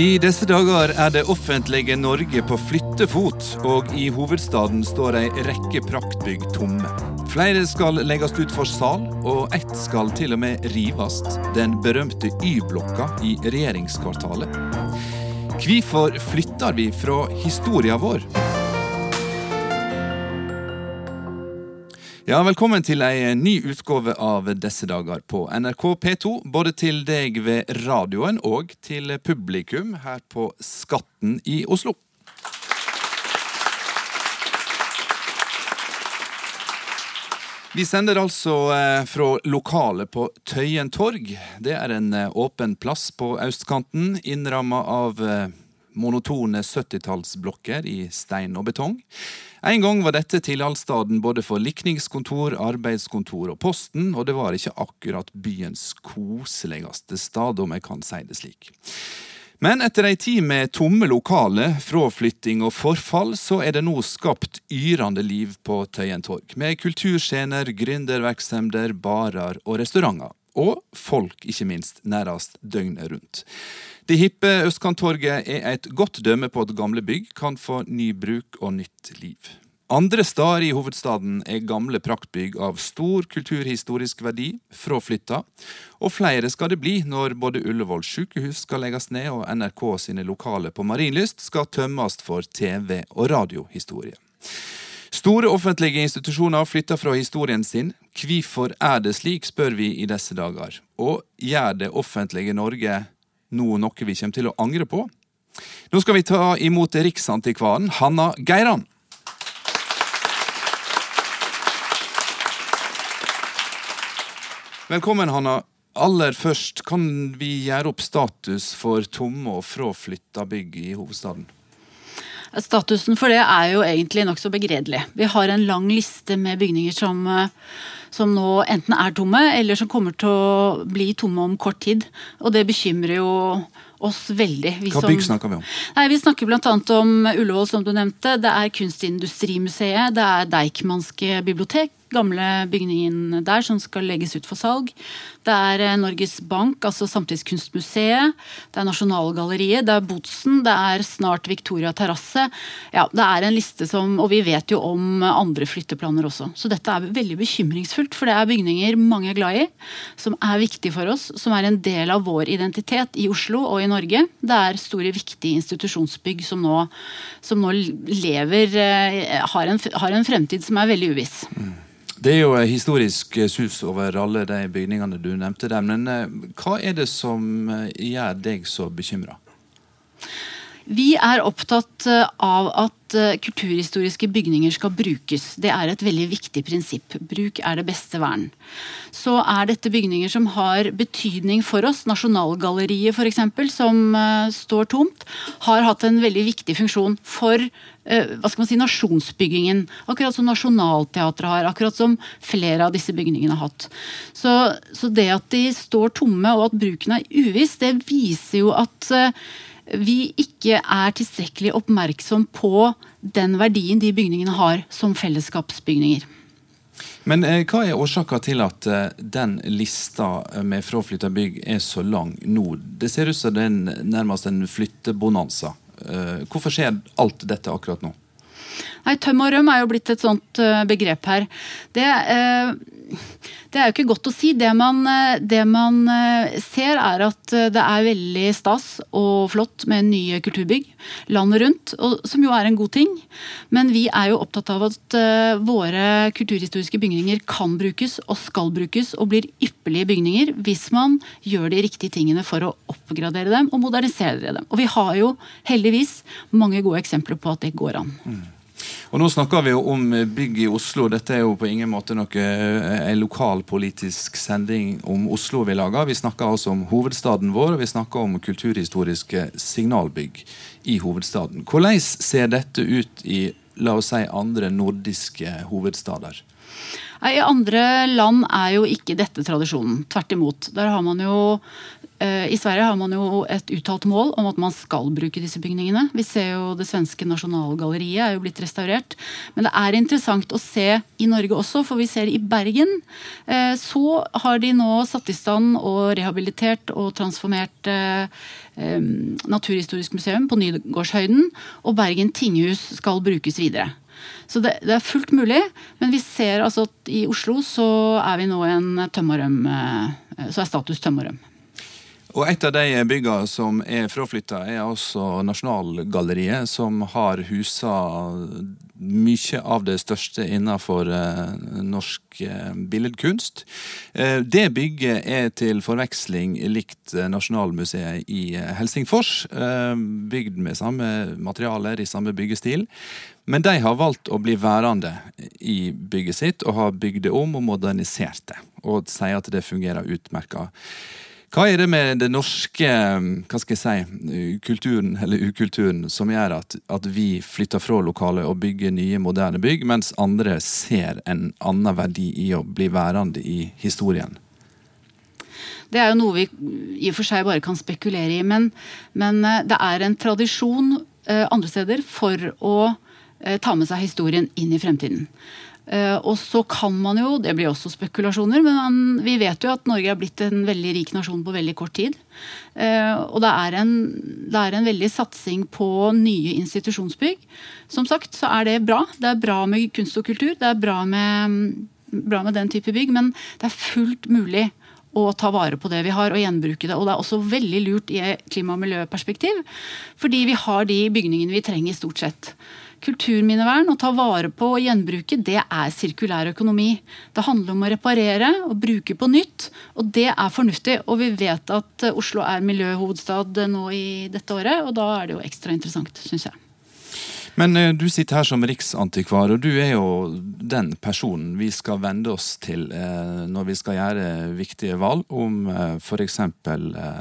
I disse dager er det offentlige Norge på flyttefot, og i hovedstaden står ei rekke praktbygg tomme. Flere skal legges ut for sal, og ett skal til og med rives, den berømte Y-blokka i regjeringskvartalet. Hvorfor flytter vi fra historia vår? Ja, Velkommen til ei ny utgave av Disse dager på NRK P2. Både til deg ved radioen og til publikum her på Skatten i Oslo. Vi sender altså eh, fra lokalet på Tøyen torg. Det er en eh, åpen plass på østkanten, innramma av eh, monotone 70-tallsblokker i stein og betong. En gang var dette tilholdsstaden både for likningskontor, arbeidskontor og Posten, og det var ikke akkurat byens koseligste stad, om jeg kan si det slik. Men etter ei tid med tomme lokaler, fraflytting og forfall, så er det nå skapt yrende liv på Tøyen torg. Med kulturscener, gründervirksomheter, barer og restauranter. Og folk, ikke minst, nærmest døgnet rundt. Det hippe Østkanttorget er et godt dømme på at gamle bygg kan få ny bruk og nytt liv. Andre steder i hovedstaden er gamle praktbygg av stor kulturhistorisk verdi fraflytta, og flere skal det bli når både Ullevål sykehus skal legges ned og NRK sine lokaler på Marienlyst skal tømmes for TV- og radiohistorie. Store offentlige institusjoner flytter fra historien sin. Hvorfor er det slik, spør vi i disse dager. Og gjør det offentlige Norge nå noe vi kommer til å angre på. Nå skal vi ta imot Riksantikvaren Hanna Geiran. Velkommen, Hanna. Aller først, kan vi gjøre opp status for tomme og fraflytta bygg i hovedstaden? Statusen for det er jo egentlig nokså begredelig. Vi har en lang liste med bygninger som, eh, som nå enten er tomme, eller som kommer til å bli tomme om kort tid. Og det bekymrer jo oss veldig. Vi Hva bygg snakker vi om? Nei, vi snakker bl.a. om Ullevål, som du nevnte. Det er Kunstindustrimuseet, det er Deichmanske bibliotek, gamle bygningen der som skal legges ut for salg. Det er eh, Norges Bank, altså Samtidskunstmuseet. Det er Nasjonalgalleriet, det er Botsen, det er snart Victoria terrasse. Ja, det er en liste som Og vi vet jo om andre flytteplaner også. Så dette er veldig bekymringsfullt, for det er bygninger mange er glad i, som er viktige for oss, som er en del av vår identitet i Oslo og i Norge. Det er store, viktige institusjonsbygg som nå, som nå lever eh, har en, har en fremtid som er veldig uviss. Mm. Det er jo historisk sus over alle de bygningene du nevnte der. Men eh, hva er det som eh, gjør deg så bekymra? Vi er opptatt eh, av at kulturhistoriske bygninger skal brukes. Det er et veldig viktig prinsipp. Bruk er det beste vern. Så er dette bygninger som har betydning for oss. Nasjonalgalleriet f.eks., som står tomt, har hatt en veldig viktig funksjon for Eh, hva skal man si, nasjonsbyggingen. Akkurat som Nationaltheatret har, akkurat som flere av disse bygningene har hatt. Så, så, det at de står tomme og at bruken er uviss, det viser jo at eh, vi ikke er tilstrekkelig oppmerksom på den verdien de bygningene har som fellesskapsbygninger. Men eh, hva er årsaka til at eh, den lista med fraflytta bygg er så lang nå? Det ser ut som det er nærmest en flyttebonanza. Eh, hvorfor skjer alt dette akkurat nå? Nei, Tøm og røm er jo blitt et sånt uh, begrep her. Det, uh, det, er jo ikke godt å si. Det man, uh, det man ser, er at det er veldig stas og flott med nye kulturbygg landet rundt, og, som jo er en god ting. Men vi er jo opptatt av at våre kulturhistoriske bygninger kan brukes og skal brukes og blir ypperlige bygninger hvis man gjør de riktige tingene for å oppgradere dem og modernisere dem. Og vi har jo heldigvis mange gode eksempler på at det går an. Mm. Og Nå snakker vi jo om bygg i Oslo. Dette er jo på ingen måte noe eh, en lokalpolitisk sending om Oslo vi lager. Vi snakker altså om hovedstaden vår, og vi snakker om kulturhistoriske signalbygg i hovedstaden. Hvordan ser dette ut i la oss si, andre nordiske hovedstader? Nei, I andre land er jo ikke dette tradisjonen. Tvert imot. Der har man jo eh, i Sverige har man jo et uttalt mål om at man skal bruke disse bygningene. Vi ser jo Det svenske nasjonalgalleriet er jo blitt restaurert. Men det er interessant å se i Norge også, for vi ser i Bergen. Eh, så har de nå satt i stand og rehabilitert og transformert Naturhistorisk museum på Nygårdshøyden. Og Bergen tinghus skal brukes videre. Så det, det, er fullt mulig, men vi ser altså at i Oslo så er vi nå en tømmerøm, eh, så er status tømmerøm. Og Et av de byggene som er fraflytta, er altså Nasjonalgalleriet, som har husa mye av det største innenfor eh, norsk eh, billedkunst. Eh, det bygget er til forveksling likt Nasjonalmuseet i Helsingfors. Bygd med samme materialer, i samme byggestil. Men de har valgt å bli værende i bygget sitt og har bygd det om og modernisert det. Og sier at det fungerer utmerka. Hva er det med den norske hva skal jeg si, kulturen eller ukulturen som gjør at, at vi flytter fra lokalet og bygger nye, moderne bygg, mens andre ser en annen verdi i å bli værende i historien? Det er jo noe vi i og for seg bare kan spekulere i. Men, men eh, det er en tradisjon eh, andre steder for å eh, ta med seg historien inn i fremtiden. Eh, og så kan man jo, det blir også spekulasjoner, men man, vi vet jo at Norge er blitt en veldig rik nasjon på veldig kort tid. Eh, og det er, en, det er en veldig satsing på nye institusjonsbygg. Som sagt så er det bra. Det er bra med kunst og kultur, det er bra med, bra med den type bygg, men det er fullt mulig å ta vare på det vi har og gjenbruke det. Og det er også veldig lurt i klima- og miljøperspektiv, fordi vi har de bygningene vi trenger stort sett. Kulturminnevern, å ta vare på og gjenbruke, det er sirkulær økonomi. Det handler om å reparere og bruke på nytt, og det er fornuftig. Og vi vet at Oslo er miljøhovedstad nå i dette året, og da er det jo ekstra interessant, syns jeg. Men eh, du sitter her som riksantikvar, og du er jo den personen vi skal vende oss til eh, når vi skal gjøre viktige valg om eh, f.eks. Eh,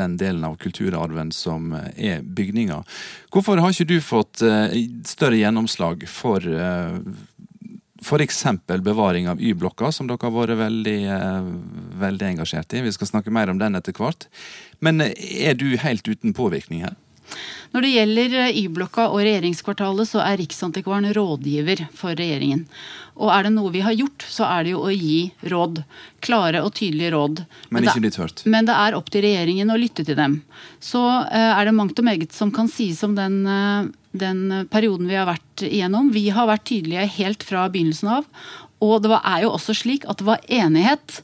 den delen av kulturarven som er bygninger. Hvorfor har ikke du fått større gjennomslag for F.eks. bevaring av Y-blokka, som dere har vært veldig, veldig engasjert i. Vi skal snakke mer om den etter hvert. Men er du helt uten påvirkning her? Når det gjelder eh, Y-blokka og regjeringskvartalet, så er Riksantikvaren rådgiver for regjeringen. Og er det noe vi har gjort, så er det jo å gi råd. Klare og tydelige råd. Men, ikke blitt hørt. Men det er opp til regjeringen å lytte til dem. Så uh, er det mangt og meget som kan sies om den, uh, den perioden vi har vært igjennom. Vi har vært tydelige helt fra begynnelsen av. Og det var, er jo også slik at det var enighet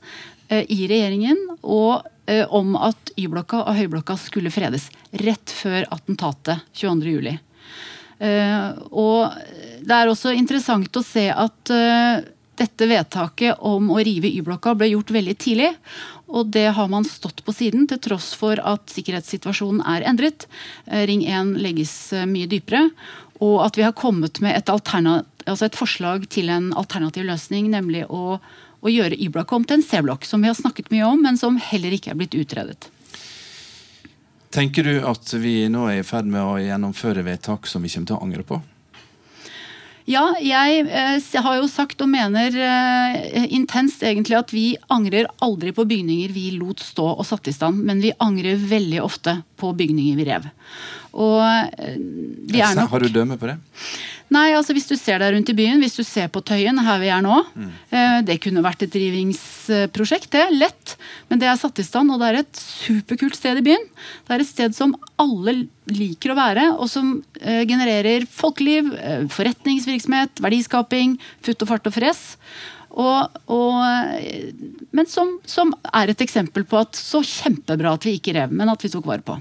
i regjeringen og Eh, om at Y-blokka og Høyblokka skulle fredes. Rett før attentatet 22.07. Eh, og det er også interessant å se at eh, dette vedtaket om å rive Y-blokka ble gjort veldig tidlig. Og det har man stått på siden, til tross for at sikkerhetssituasjonen er endret. Ring 1 legges mye dypere. Og at vi har kommet med et, altså et forslag til en alternativ løsning, nemlig å å gjøre Y-blokka om til en C-blokk, som vi har snakket mye om, men som heller ikke er blitt utredet. Tenker du at vi nå er i ferd med å gjennomføre vedtak som vi kommer til å angre på? Ja, jeg eh, har jo sagt og mener eh, intenst egentlig at vi angrer aldri på bygninger vi lot stå og satt i stand, men vi angrer veldig ofte på bygninger vi rev. Og eh, vi er nok Har du dømme på det? Nei, altså hvis du ser deg rundt i byen, hvis du ser på Tøyen, her vi er nå. Mm. Eh, det kunne vært et drivingsprosjekt, det. er Lett. Men det er satt i stand, og det er et superkult sted i byen. Det er et sted som alle liker å være, og som eh, genererer folkeliv, eh, forretningsvirksomhet, verdiskaping, futt og fart og fres. Og, og, men som, som er et eksempel på at så kjempebra at vi ikke rev, men at vi tok vare på.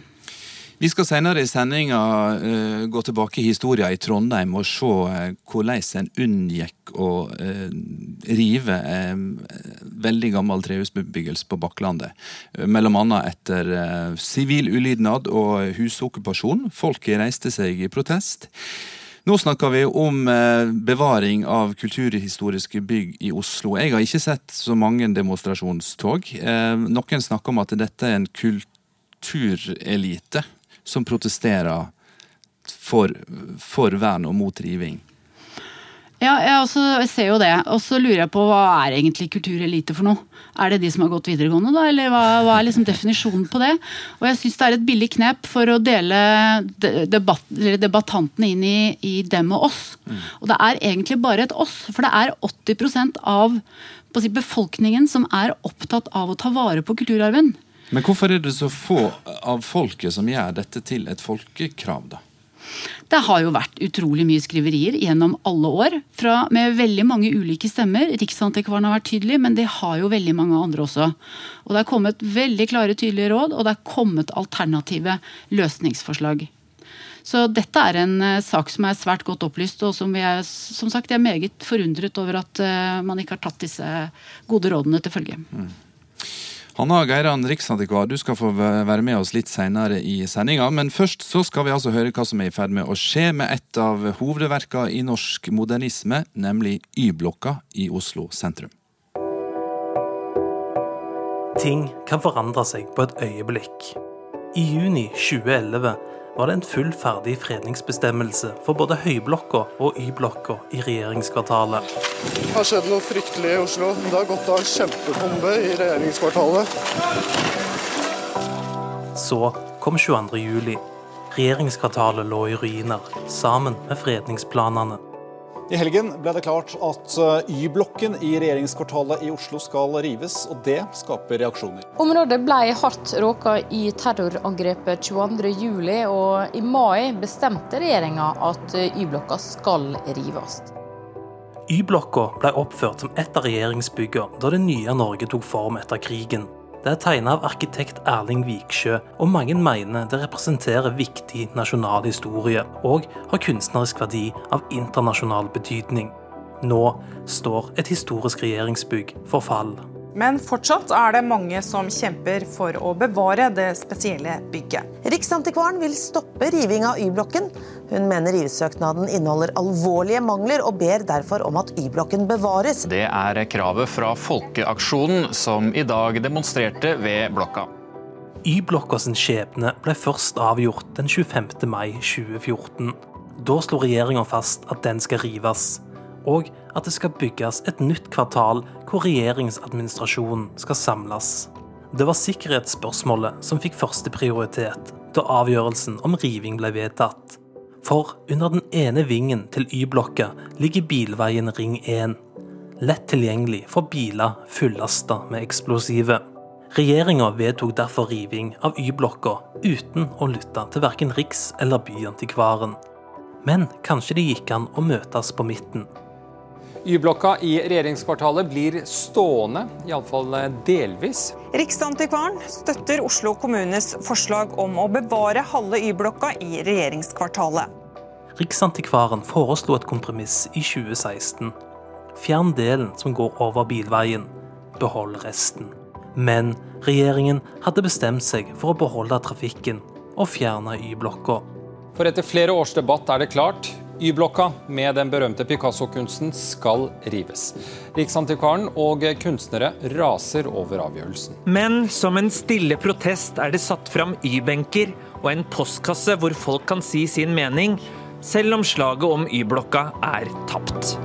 Vi skal senere i sendinga uh, gå tilbake i historien i Trondheim og se uh, hvordan en unngikk å uh, rive veldig gammel trehusbebyggelse på Bakklandet. Mellom annet etter sivil ulydnad og husokkupasjon. Folket reiste seg i protest. Nå snakker vi om bevaring av kulturhistoriske bygg i Oslo. Jeg har ikke sett så mange demonstrasjonstog. Noen snakker om at dette er en kulturelite som protesterer for, for vern og mot riving? Ja, jeg, også, jeg ser jo det. Og så lurer jeg på hva er egentlig kulturelite for noe? Er det de som har gått videregående, da? Eller hva, hva er liksom definisjonen på det? Og jeg syns det er et billig knep for å dele debatt, debattantene inn i, i, dem og oss. Mm. Og det er egentlig bare et oss. For det er 80 av si, befolkningen som er opptatt av å ta vare på kulturarven. Men hvorfor er det så få av folket som gjør dette til et folkekrav, da? Det har jo vært utrolig mye skriverier gjennom alle år, fra, med veldig mange ulike stemmer. Riksantikvaren har vært tydelig, men det har jo veldig mange andre også. Og Det er kommet veldig klare, tydelige råd, og det er kommet alternative løsningsforslag. Så dette er en uh, sak som er svært godt opplyst, og som jeg, som sagt, jeg er meget forundret over at uh, man ikke har tatt disse gode rådene til følge. Mm. Hanna Geiran, riksantikvar, du skal få være med oss litt senere i sendinga. Men først så skal vi altså høre hva som er i ferd med å skje med et av hovedverka i norsk modernisme, nemlig Y-blokka i Oslo sentrum. Ting kan forandre seg på et øyeblikk. I juni 2011 var det en full ferdig fredningsbestemmelse for både Høyblokka og Y-blokka i regjeringskvartalet. Det har skjedd noe fryktelig i Oslo. Det har gått av en kjempebombe i regjeringskvartalet. Så kom 22. juli. Regjeringskvartalet lå i ruiner, sammen med fredningsplanene. I helgen ble det klart at eh, Y-blokken i regjeringskvartalet i Oslo skal rives, og det skaper reaksjoner. Området ble hardt råka i terrorangrepet 22.07, og i mai bestemte regjeringa at Y-blokka skal rives. Y-blokka ble oppført som et av regjeringsbyggene da det nye Norge tok form etter krigen. Det er tegna av arkitekt Erling Viksjø, og mange mener det representerer viktig nasjonal historie og har kunstnerisk verdi av internasjonal betydning. Nå står et historisk regjeringsbygg for fall. Men fortsatt er det mange som kjemper for å bevare det spesielle bygget. Riksantikvaren vil stoppe riving av Y-blokken. Hun mener rivesøknaden inneholder alvorlige mangler, og ber derfor om at Y-blokken bevares. Det er kravet fra Folkeaksjonen, som i dag demonstrerte ved blokka. Y-blokka sin skjebne ble først avgjort den 25. mai 2014. Da slo regjeringa fast at den skal rives og at det skal bygges et nytt kvartal hvor regjeringsadministrasjonen skal samles. Det var sikkerhetsspørsmålet som fikk førsteprioritet da avgjørelsen om riving ble vedtatt. For under den ene vingen til Y-blokka ligger bilveien Ring 1. Lett tilgjengelig for biler fullasta med eksplosive. Regjeringa vedtok derfor riving av Y-blokka uten å lytte til verken Riks- eller Byantikvaren. Men kanskje det gikk an å møtes på midten. Y-blokka i regjeringskvartalet blir stående, iallfall eh, delvis. Riksantikvaren støtter Oslo kommunes forslag om å bevare halve Y-blokka i regjeringskvartalet. Riksantikvaren foreslo et kompromiss i 2016. Fjern delen som går over bilveien. Behold resten. Men regjeringen hadde bestemt seg for å beholde trafikken og fjerne Y-blokka. For etter flere års debatt er det klart. Y-blokka med den berømte Picasso-kunsten skal rives. Riksantikvaren og kunstnere raser over avgjørelsen. Men som en stille protest er det satt fram Y-benker og en postkasse hvor folk kan si sin mening, selv om slaget om Y-blokka er tapt.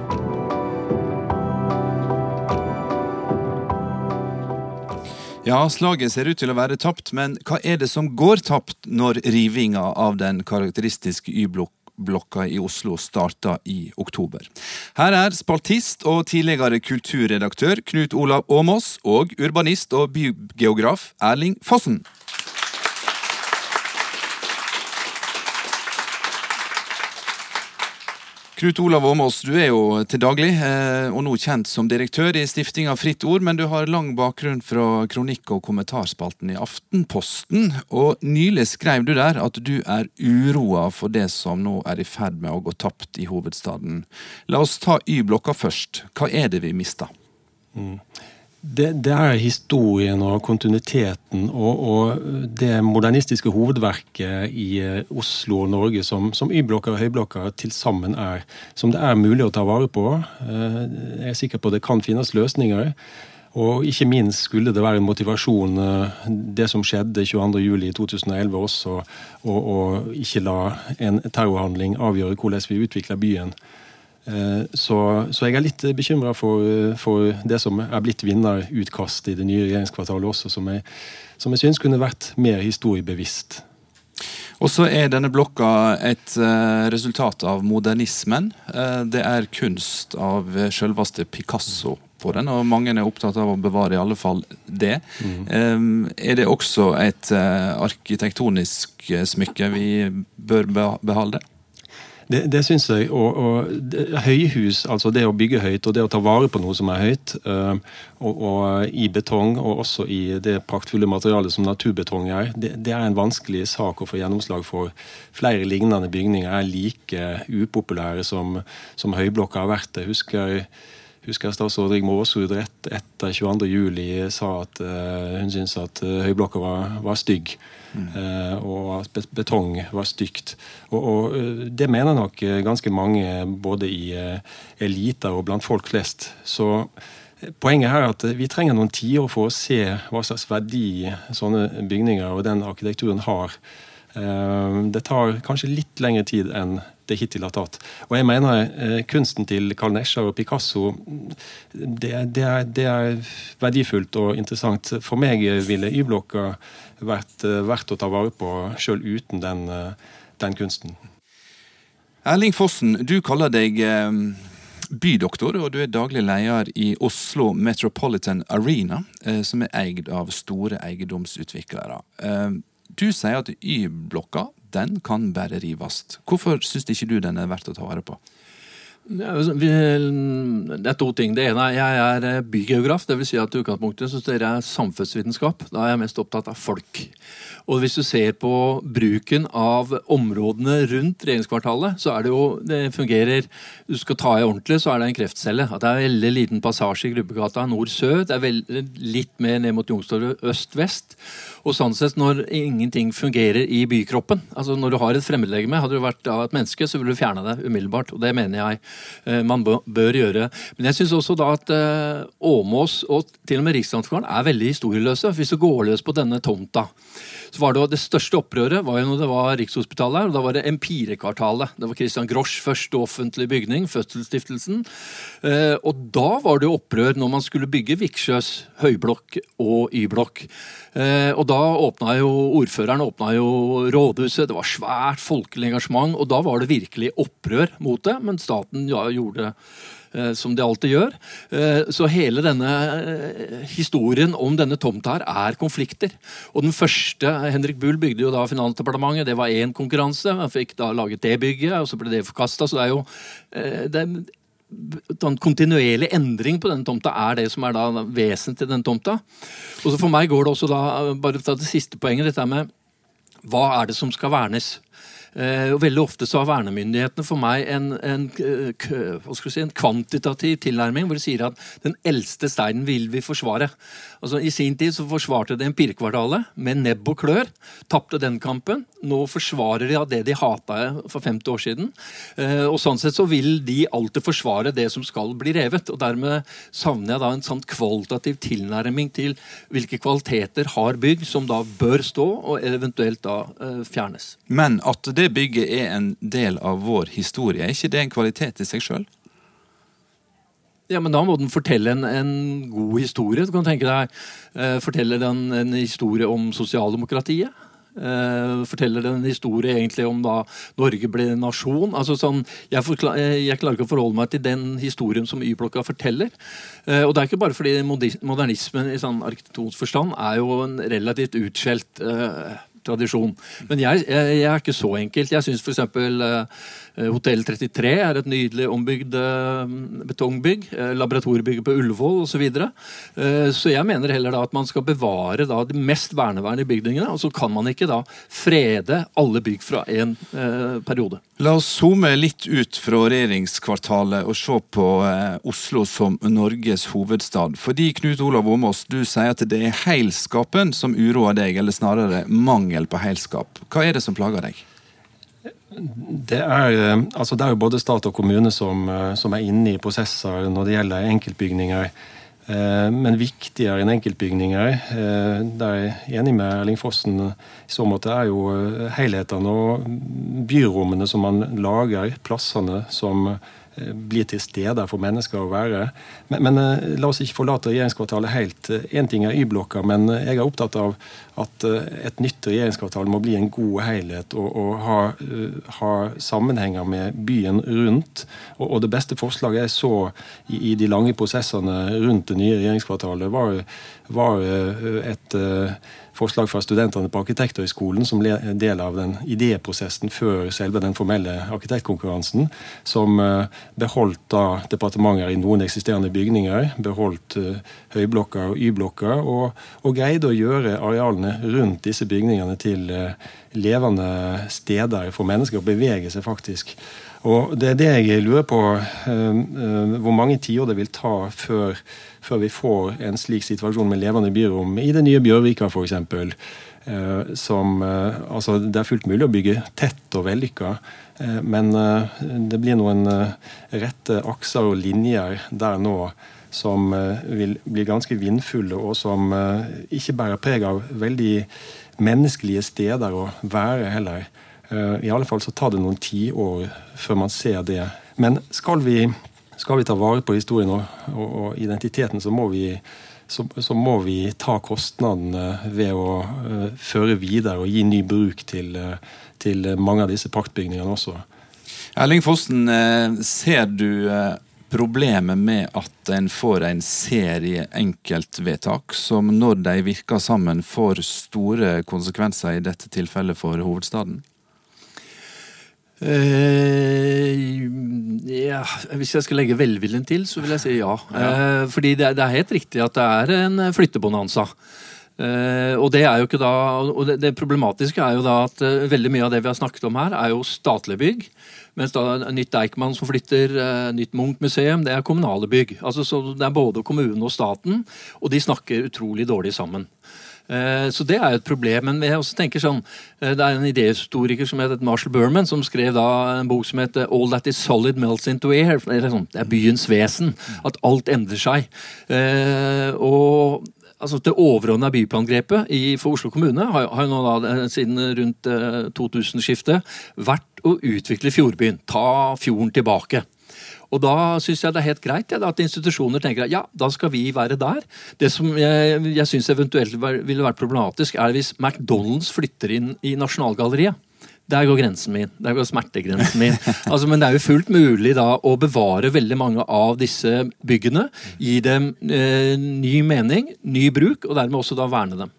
Ja, slaget ser ut til å være tapt, men hva er det som går tapt når rivinga av den karakteristiske Y-blokka blokka i Oslo starta i oktober. Her er spaltist og tidligere kulturredaktør Knut Olav Åmås og urbanist og bygeograf Erling Fossen. Knut Olav Åmås, du er jo til daglig, eh, og nå kjent som direktør i stiftinga Fritt Ord, men du har lang bakgrunn fra kronikk- og kommentarspalten i Aftenposten. Og nylig skrev du der at du er uroa for det som nå er i ferd med å gå tapt i hovedstaden. La oss ta Y-blokka først. Hva er det vi mister? Mm. Det, det, er historien og kontinuiteten og, og, det modernistiske hovedverket i eh, Oslo og Norge som, som Y-blokker og høyblokker til sammen er, som det er mulig å ta vare på. Eh, jeg er sikker på det kan finnes løsninger. Og ikke minst skulle det være en motivasjon, eh, det som skjedde 22.07.2011 også, å ikke la en terrorhandling avgjøre hvordan vi utvikler byen. Så, så, jeg er litt bekymra for, for, det som er blitt vinnerutkast i det nye regjeringskvartalet også, som jeg, som jeg syns kunne vært mer historiebevisst. Og så er denne blokka et uh, resultat av modernismen. Uh, det er kunst av selveste Picasso på den, og mange er opptatt av å bevare i alle fall det. Mm. Er det også et arkitektonisk smykke vi bør beholde? Det, det syns jeg. Og, og det, høyhus, altså det å bygge høyt og det å ta vare på noe som er høyt, øh, og, og, i betong og også i det praktfulle materialet som naturbetong er, det, det, er en vanskelig sak å få gjennomslag for. Flere lignende bygninger er like upopulære som, som høyblokka har vært. Jeg husker husker statsråd Rigmor Aasrud rett etter 22.07 sa at øh, hun syntes at høyblokka var, var stygg. Mm. Og betong var stygt. Og, og det mener nok ganske mange, både i eliter og blant folk flest. Så Poenget her er at vi trenger noen tiår for å se hva slags verdi sånne bygninger og den arkitekturen har. Det tar kanskje litt lengre tid enn det hittil har tatt. Og jeg mener eh, kunsten til Carl Nesjar og Picasso det, det, er, det, er, verdifullt og interessant. For meg ville Y-blokka vært eh, verdt å ta vare på sjøl uten den, eh, den, kunsten. Erling Fossen, du kaller deg bydoktor, og du er daglig leder i Oslo Metropolitan Arena, som er eid av store eiendomsutviklere. Du sier at Y-blokka den kan bare rives. Hvorfor syns ikke du den er verdt å ta vare på? Altså, det er to ting. Det ene er jeg er bygeograf bygeograf. Dvs. Si at i utgangspunktet så studerer jeg samfunnsvitenskap. Da er jeg mest opptatt av folk. Og hvis du ser på bruken av områdene rundt regjeringskvartalet, så er det jo Det fungerer Du skal ta i ordentlig, så er det en kreftcelle. At det er en veldig liten passasje i Grubbegata nord-sør. Det er veldig, litt mer ned mot Youngstorget øst-vest. Og sånn sett, når ingenting fungerer i bykroppen altså Når du har et fremmedlegeme, hadde du vært av et menneske, så ville du fjerne det umiddelbart. Og det mener jeg eh, man bør gjøre. Men jeg syns også da at eh, Åmås og til og med Riksantikvaren er veldig historieløse. Hvis du går løs på denne tomta var det, det største opprøret var jo når det var Rikshospitalet og Da var det Empirekvartalet. Det var Christian Grosch første offentlige bygning, Fødselsstiftelsen. Eh, og da var det opprør når man skulle bygge Viksjøs høyblokk og Y-blokk. Eh, og da åpna jo ordføreren åpna jo rådhuset, det var svært folkelig engasjement, og da var det virkelig opprør mot det, men staten ja, gjorde som de alltid gjør. Eh, så hele denne eh, historien om denne tomta her er konflikter. Og den første Henrik Bull bygde jo da Finansdepartementet. Det var én konkurranse. Han fikk da laget det bygget, og så ble det forkasta. Så det er jo det er en kontinuerlig endring på denne tomta er det som er da vesentlig til denne tomta. Og så For meg går det også da, bare til det siste poenget, dette med hva er det som skal vernes? Eh, og Veldig ofte så har vernemyndighetene for meg en, en, si, en, kvantitativ tilnærming, hvor de sier at den eldste steinen vil vi forsvare. Altså I sin tid så forsvarte de Empirkvartalet med nebb og klør. Tapte den kampen. Nå forsvarer de av det de hata for 50 år siden. Eh, og sånn sett så vil de alltid forsvare det som skal bli revet. og Dermed savner jeg da en sånn kvalitativ tilnærming til hvilke kvaliteter har bygg som da bør stå, og eventuelt da eh, fjernes. Men at det bygget er en del av vår historie. Er ikke det en kvalitet i seg sjøl? Ja, men da må den fortelle en, en, god historie. Du kan tenke deg eh, Forteller den en historie om sosialdemokratiet. Eh, forteller den en historie egentlig om da Norge ble nasjon. altså sånn, jeg, forklar, jeg, klarer ikke å forholde meg til den historien som Y-blokka forteller. Eh, og det er ikke bare fordi modernismen i sånn arkitektonisk forstand er jo en relativt utskjelt eh, tradisjon. Men jeg, jeg, jeg, er ikke så enkelt. Jeg syns f.eks. Uh, Hotell 33 er et nydelig ombygd uh, betongbygg. Uh, laboratoriebygget på Ullevål osv. Så, videre. uh, så jeg mener heller da at man skal bevare da, de mest verneverdige bygningene. Og så kan man ikke da frede alle bygg fra en periode. La oss zoome litt ut fra regjeringskvartalet og se på Oslo som Norges hovedstad. Fordi Knut Olav Åmås, du sier at det er heilskapen som uroer deg, eller snarere mangel mangel på heilskap. Hva er det som plager deg? Det er, eh, altså det er jo både stat og kommune som, eh, som, er inne i prosesser når det gjelder enkeltbygninger. Eh, men viktigere enn enkeltbygninger, der jeg er enig med Erling Fossen i så måte, er jo helhetene og byrommene som man lager, plassene som blir til steder for mennesker å være. Men, men la oss ikke forlate regjeringskvartalet helt. Én ting er Y-blokka, men jeg er opptatt av at et nytt regjeringskvartal må bli en god helhet og, og ha, ha, sammenhenger med byen rundt. Og, og, det beste forslaget jeg så i, i de lange prosessene rundt det nye regjeringskvartalet, var, var et forslag fra studentene på Arkitekthøgskolen som del av den idéprosessen før selve den formelle arkitektkonkurransen, som eh, beholdt da departementer i noen eksisterende bygninger, beholdt eh, høyblokker og Y-blokker, og, og, greide å gjøre arealene rundt disse bygningene til eh, levende steder for mennesker å bevege seg faktisk. Og Det er det jeg lurer på, hvor mange tiår det vil ta før før vi får en slik situasjon med levende byrom i det nye Bjørvika f.eks. Eh, som eh, Altså, det er fullt mulig å bygge tett og vellykka, eh, men det blir noen rette akser og linjer der nå som vil bli ganske vindfulle, og som ikke bærer preg av veldig menneskelige steder å være heller. I alle fall så tar det noen tiår før man ser det. Men skal vi skal vi ta vare på historien og, og, og identiteten, så må, vi, så, så må vi ta kostnadene ved å uh, føre videre og gi ny bruk til, uh, til mange av disse praktbygningene også. Erling Fossen, ser du problemet med at en får en serie enkeltvedtak som når de virker sammen, får store konsekvenser, i dette tilfellet for hovedstaden? Uh, ja, hvis jeg skal legge velviljen til, så vil jeg si ja. ja. Uh, fordi det, det, er helt riktig at det er en flyttebonanza. Uh, og det er jo ikke da, og det, det, problematiske er jo da at veldig mye av det vi har snakket om her, er jo statlige bygg. Mens da nytt Deichman som flytter, nytt Munch-museum, det er kommunale bygg. Altså, så Det er både kommunen og staten, og de snakker utrolig dårlig sammen. Eh, så det er jo et problem. Men jeg også tenker sånn, eh, det er en idéhistoriker som heter Marshall Berman, som skrev da en bok som heter 'All That Is Solid Melts Into Air'. Sånn, det er byens vesen. At alt endrer seg. Eh, og altså Det overordna byplangrepet for Oslo kommune har, har nå da siden rundt 2000-skiftet vært å utvikle Fjordbyen. Ta fjorden tilbake. Og da syns jeg det er helt greit ja, at institusjoner tenker at ja, da skal vi være der. Det som jeg, jeg syns eventuelt ville vært problematisk, er hvis McDonald's flytter inn i Nasjonalgalleriet. Der går grensen min. Der går smertegrensen min. Altså, men det er jo fullt mulig da å bevare veldig mange av disse byggene. Gi dem eh, ny mening, ny bruk, og dermed også da verne dem.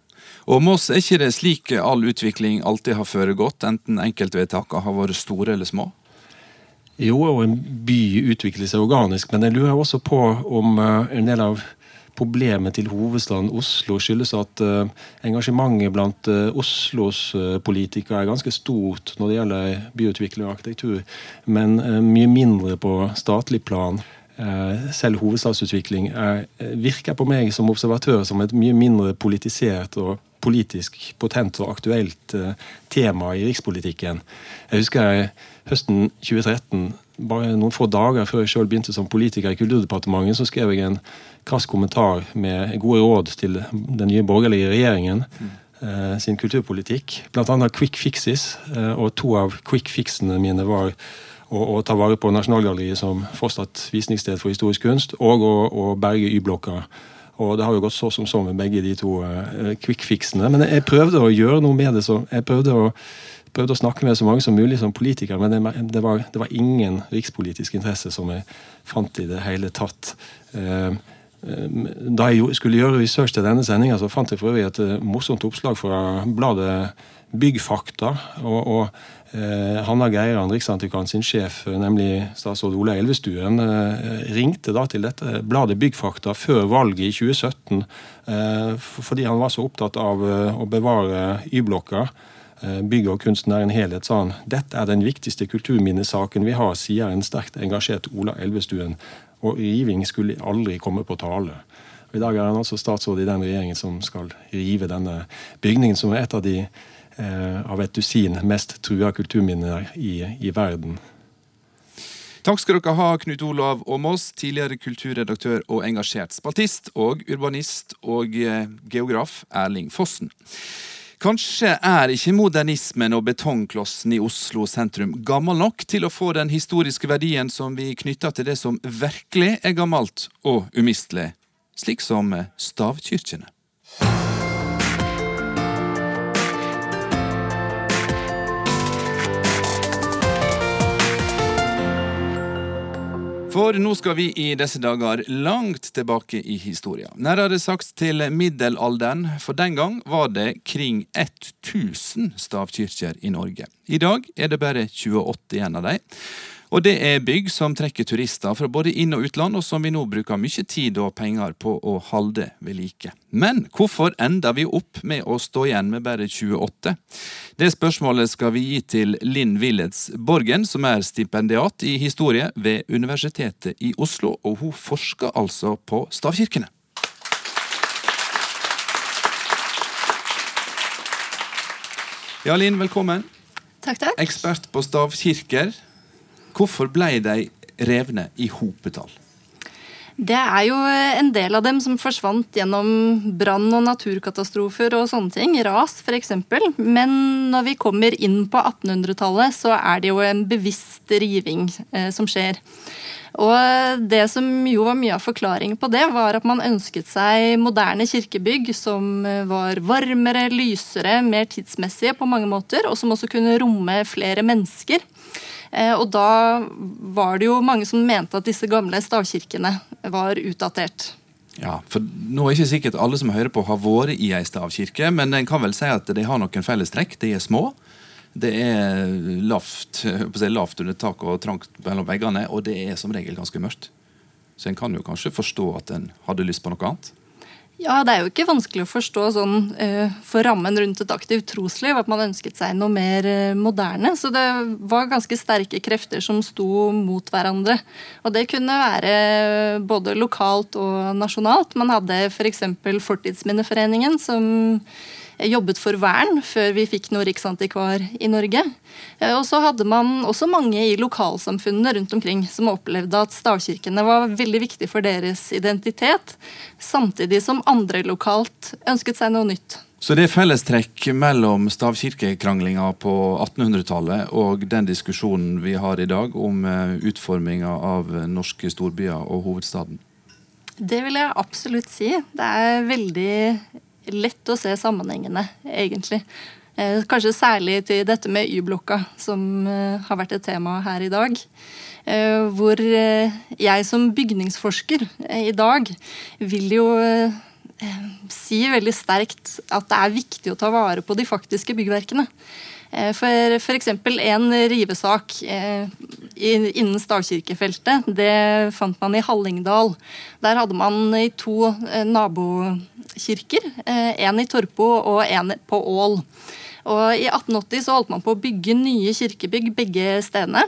Og Moss, er ikke det slik all utvikling alltid har foregått, enten enkeltvedtakene har vært store eller små? Jo, og en by utvikler seg organisk, men jeg lurer også på om eh, en del av problemet til hovedstaden Oslo skyldes at uh, engasjementet blant uh, Oslos politikere er ganske stort når det gjelder byutvikling og arkitektur, men mye mindre på statlig plan. selv hovedstadsutvikling er, virker på meg som observatør som et mye mindre politisert og politisk potent og aktuelt tema i rikspolitikken. Jeg husker jeg høsten 2013, bare noen få dager før jeg selv begynte som politiker i Kulturdepartementet, så skrev jeg en krass kommentar med gode råd til den nye borgerlige regjeringen. eh, sin kulturpolitikk. Blant annet quick fixes. Eh, og to av quick fixene mine var å, å ta vare på Nasjonalgalleriet som fortsatt visningssted for historisk kunst, og å, å berge Y-blokka. Og det har jo gått så som så med begge de to uh, quick fixene. Men jeg prøvde å gjøre noe med det. så jeg prøvde å prøvde å snakke med så mange som mulig som politikere, men det, det, var, det, var, ingen rikspolitisk interesse som jeg fant i det hele tatt. Eh, eh, da jeg skulle gjøre research til denne sendinga, fant jeg for øvrig et eh, morsomt oppslag fra bladet Byggfakta. og, og Hanna Geiran, Riksantikvaren sin sjef, nemlig statsråd Ola Elvestuen, ringte da til dette bladet Byggfakta før valget i 2017 fordi han var så opptatt av å bevare Y-blokka. Eh, bygg og kunsten er en helhet, sa han. Dette er den viktigste kulturminnesaken vi har, sier en sterkt engasjert Ola Elvestuen. Og riving skulle aldri komme på tale. I dag er han altså statsråd i den regjeringen som skal rive denne bygningen, som er et av de eh, av et dusin mest trua kulturminner i, i verden. Takk skal dere ha, Knut Olav Åmås, tidligere kulturredaktør og engasjert spaltist, og urbanist og eh, geograf Erling Fossen. Kanskje er ikke modernismen og betongklossen i Oslo sentrum gammel nok til å få den historiske verdien som vi knytter til det som virkelig er gammelt og umistelig, slik som stavkirkene. For nå skal vi i disse dager langt tilbake i historia. Nærmere sagt til middelalderen, for den gang var det kring 1000 stavkirker i Norge. I dag er det bare 28 igjen av dem. Og det er bygg som trekker turister fra både inn- og utland, og som vi nå bruker mye tid og penger på å holde ved like. Men hvorfor ender vi opp med å stå igjen med bare 28? Det spørsmålet skal vi gi til Linn Willets Borgen, som er stipendiat i historie ved Universitetet i Oslo, og hun forsker altså på stavkirkene. Ja, Linn, velkommen. Takk, takk. Ekspert på stavkirker. Hvorfor ble de revne i hopetall? Det er jo en del av dem som forsvant gjennom brann og naturkatastrofer og sånne ting. Ras, f.eks. Men når vi kommer inn på 1800-tallet, så er det jo en bevisst riving eh, som skjer. Og det som jo var mye av forklaringen på det, var at man ønsket seg moderne kirkebygg som var varmere, lysere, mer tidsmessige på mange måter, og som også kunne romme flere mennesker. Eh, og da var det jo mange som mente at disse gamle stavkirkene var utdatert. Ja, for nå er ikke sikkert alle som hører på har vært i ei stavkirke, men en kan vel si at de har noen fellestrekk. De er små. Det er lavt, lavt under taket og trangt mellom veggene, og det er som regel ganske mørkt. Så en kan jo kanskje forstå at en hadde lyst på noe annet. Ja, det er jo ikke vanskelig å forstå sånn uh, for rammen rundt et aktivt trosliv at man ønsket seg noe mer uh, moderne. Så det var ganske sterke krefter som sto mot hverandre. Og det kunne være både lokalt og nasjonalt. Man hadde f.eks. For Fortidsminneforeningen, som jobbet for vern før vi fikk noe riksantikvar i Norge. Eh, og så hadde man også mange i lokalsamfunnene rundt omkring som opplevde at stavkirkene var veldig viktig for deres identitet, samtidig som andre lokalt ønsket seg noe nytt. Så det er fellestrekk mellom stavkirkekranglinga på 1800-tallet og den diskusjonen vi har i dag om eh, utforminga av norske storbyer og hovedstaden? Det vil jeg absolutt si. Det er veldig lett å se sammenhengene, egentlig. Eh, kanskje særlig til dette med Y-blokka, som eh, har vært et tema her i dag. Eh, hvor jeg som bygningsforsker i dag vil jo si veldig sterkt at det er viktig å ta vare på de faktiske byggverkene. Eh, for f.eks. en rivesak eh, innen stavkirkefeltet, det fant man i Hallingdal. Der hadde man i to eh, nabokirker, en i Torpo og en på Ål. Og I 1880 så holdt man på å bygge nye kirkebygg begge stedene.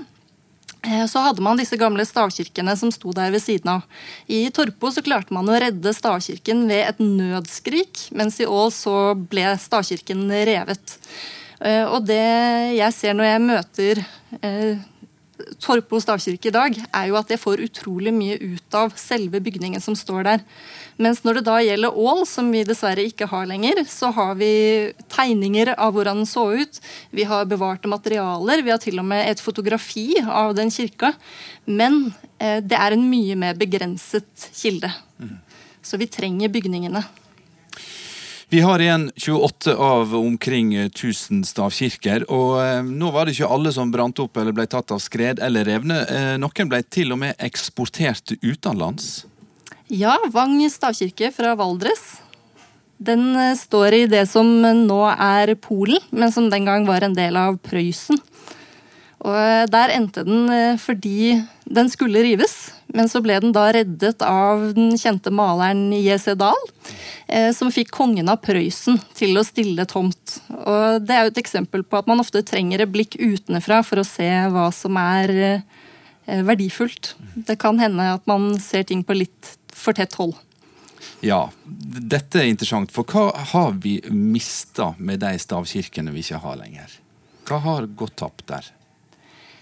Så hadde man disse gamle stavkirkene som sto der ved siden av. I Torpo så klarte man å redde stavkirken ved et nødskrik, mens i Ål så ble stavkirken revet. Eh, og det jeg ser når jeg møter eh, Torpo stavkirke i dag, er jo at jeg får utrolig mye ut av selve bygningen som står der. Mens når det da gjelder Ål, som vi dessverre ikke har lenger, så har vi tegninger av hvordan den så ut. Vi har bevarte materialer. Vi har til og med et fotografi av den kirka. Men eh, det er en mye mer begrenset kilde. Mm. Så vi trenger bygningene. Vi har igjen 28 av omkring 1000 stavkirker, og eh, nå var det ikke alle som brant opp eller ble tatt av skred eller revne. Eh, noen ble til og med eksportert utenlands. Ja, Vang stavkirke fra Valdres. Den eh, står i det som nå er Polen, men som den gang var en del av Prøysen. Og eh, Der endte den eh, fordi den skulle rives, men så ble den da reddet av den kjente maleren J.C. Dahl, eh, som fikk kongen av Prøysen til å stille tomt. Og Det er jo et eksempel på at man ofte trenger et blikk utenfra for å se hva som er verdifullt. Det kan hende at man ser ting på litt for tett hold. Ja, dette er interessant, for hva har vi mista med de stavkirkene vi ikke har lenger? Hva har gått tapt der?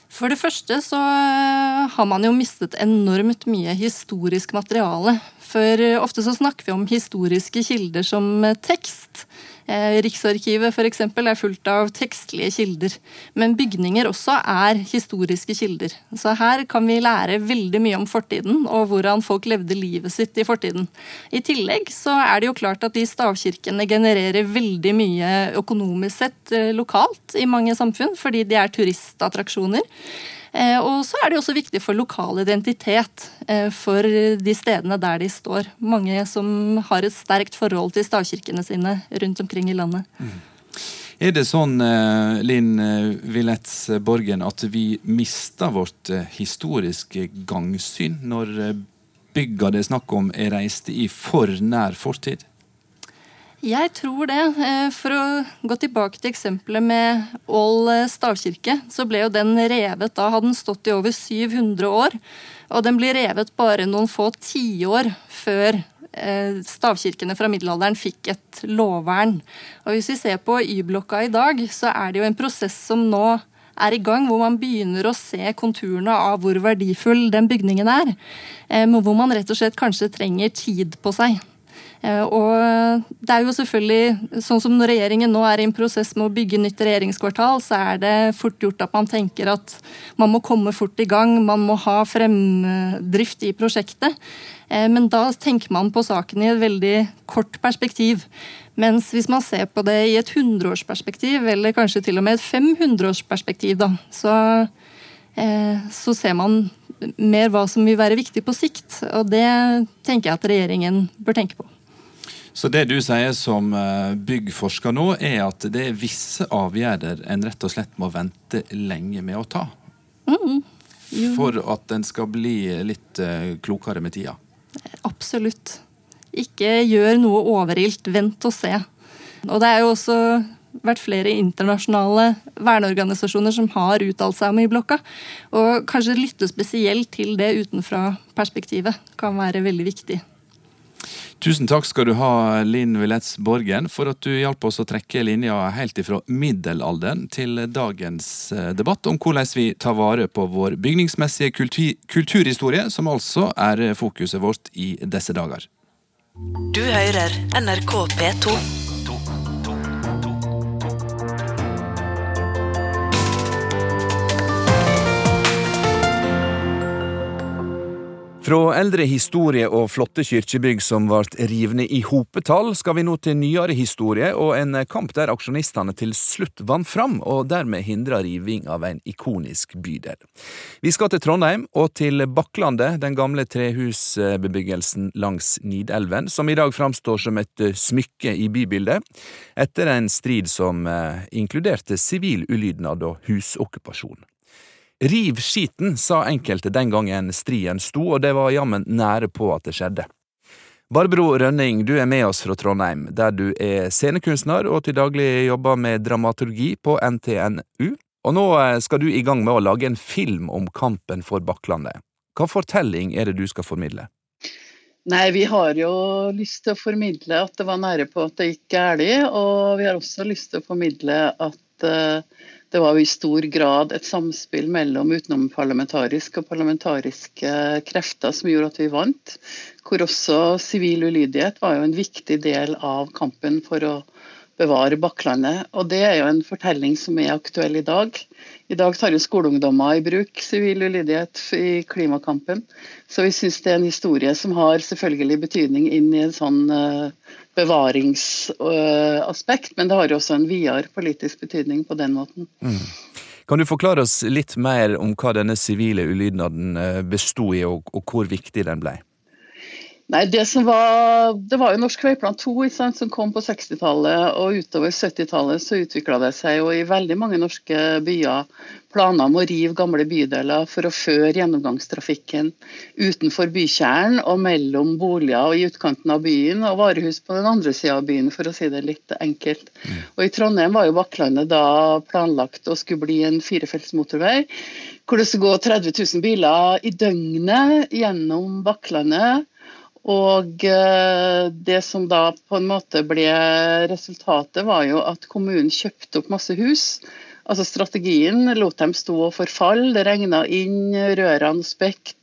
For det første så eh, har man jo mistet enormt mye historisk materiale. For eh, ofte så snakker vi om historiske kilder som eh, tekst. Riksarkivet f.eks. er fullt av tekstlige kilder. Men bygninger også er historiske kilder. Så her kan vi lære veldig mye om fortiden og hvordan folk levde livet sitt i fortiden. I tillegg så er det jo klart at de stavkirkene genererer veldig mye økonomisk sett lokalt i mange samfunn, fordi de er turistattraksjoner. Eh, og så er det også viktig for lokal identitet eh, for de stedene der de står. Mange som har et sterkt forhold til stavkirkene sine rundt omkring i landet. Mm. Er det sånn, eh, Linn Willetz Borgen, at vi mister vårt historiske gangsyn når bygga det er snakk om er reist i for nær fortid? Jeg tror det. Eh, for å gå tilbake til eksempelet med Ål eh, stavkirke, så ble jo den revet da hadde den stått i over 700 år. Og den blir revet bare noen få tiår før eh, stavkirkene fra middelalderen fikk et lovvern. Og hvis vi ser på Y-blokka i dag, så er det jo en prosess som nå er i gang, hvor man begynner å se konturene av hvor verdifull den bygningen er. Hvor man rett og slett kanskje trenger tid på seg. Eh, og det er jo selvfølgelig, sånn som når regjeringen nå er i en prosess med å bygge nytt regjeringskvartal, så er det fort gjort at man tenker at man må komme fort i gang, man må ha fremdrift i prosjektet. Eh, men da tenker man på saken i et veldig kort perspektiv. Mens hvis man ser på det i et hundreårsperspektiv, eller kanskje til og med et 500-årsperspektiv, da, så, eh, så ser man mer hva som vil være viktig på sikt. Og det tenker jeg at regjeringen bør tenke på. Så det du sier som eh, byggforsker nå, er at det er visse avgjerder en rett og slett må vente lenge med å ta? Mm, for at en skal bli litt uh, klokere med tida? Absolutt. Ikke gjør noe overilt. Vent og se. Og det er jo også vært flere internasjonale verneorganisasjoner som har uttalt seg om Y-blokka. Og kanskje lytte spesielt til det utenfra-perspektivet kan være veldig viktig. Tusen takk skal du ha, Linn Willets Borgen, for at du hjalp oss å trekke linja helt ifra middelalderen til dagens eh, debatt om hvordan vi tar vare på vår bygningsmessige kultur kulturhistorie, som altså er fokuset vårt i disse dager. Du hører NRK P2. Fra eldre historie og flotte kirkebygg som ble rivne i hopetall, skal vi nå til nyere historie og en kamp der aksjonistene til slutt vant fram, og dermed hindra riving av en ikonisk bydel. Vi skal til Trondheim og til Bakklandet, den gamle trehusbebyggelsen langs Nidelven, som i dag framstår som et smykke i bybildet, etter en strid som eh, inkluderte sivil ulydnad og husokkupasjon. Riv skiten, sa enkelte den gangen striden sto, og det var jammen nære på at det skjedde. Barbro Rønning, du er med oss fra Trondheim, der du er scenekunstner og til daglig jobber med dramaturgi på NTNU. Og nå eh, skal du i gang med å lage en film om kampen for Bakklandet. Hva fortelling er det du skal formidle? Nei, Vi har jo lyst til å formidle at det var nære på at det gikk galt, og vi har også lyst til å formidle at uh, det var jo i stor grad et samspill mellom utenomparlamentariske og parlamentariske krefter som gjorde at vi vant. Hvor også sivil ulydighet var jo en viktig del av kampen for å bevare Bakklandet. Og det er jo en fortelling som er aktuell i dag. I dag tar jo skoleungdommer i bruk sivil ulydighet i klimakampen. Så vi syns det er en historie som har selvfølgelig betydning inn i en sånn uh, bevaringsaspekt, men det har jo også en videre politisk betydning på den måten. Mm. Kan du forklare oss litt mer om hva denne sivile ulydnaden eh, bestod i, og, og hvor viktig den ble? Nei, Det som var, det var jo Norsk Veiplan 2 sant, som kom på 60-tallet, og utover 70-tallet så utvikla det seg jo i veldig mange norske byer planer om å rive gamle bydeler for å føre gjennomgangstrafikken utenfor bykjernen og mellom boliger og i utkanten av byen, og varehus på den andre sida av byen, for å si det litt enkelt. Mm. Og I Trondheim var jo Bakklandet da planlagt å skulle bli en firefelts motorvei, hvor det skulle gå 30 000 biler i døgnet gjennom Bakklandet. Og eh, det som da på en måte ble resultatet, var jo at kommunen kjøpte opp masse hus Altså Strategien lot dem stå og forfalle. Det regna inn, rørene spekt.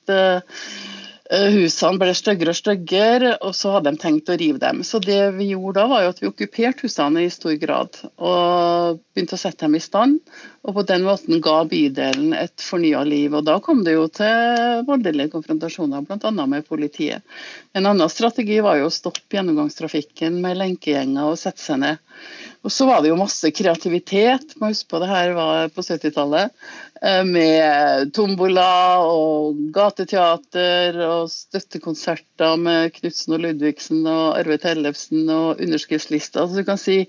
Eh, husene ble styggere og styggere, og så hadde de tenkt å rive dem. Så det vi gjorde da, var jo at vi okkuperte husene i stor grad. Og begynte å sette dem i stand. Og på den måten ga bydelen et fornya liv. Og da kom det jo til voldelige konfrontasjoner, bl.a. med politiet. En annen strategi var jo å stoppe gjennomgangstrafikken med lenkegjenger og sette seg ned. Og så var det jo masse kreativitet. Må huske på det her var på 70-tallet. Eh, med tombola og gateteater og støttekonserter med Knutsen og Ludvigsen og Arve Tellefsen og underskriftslister. Så du kan si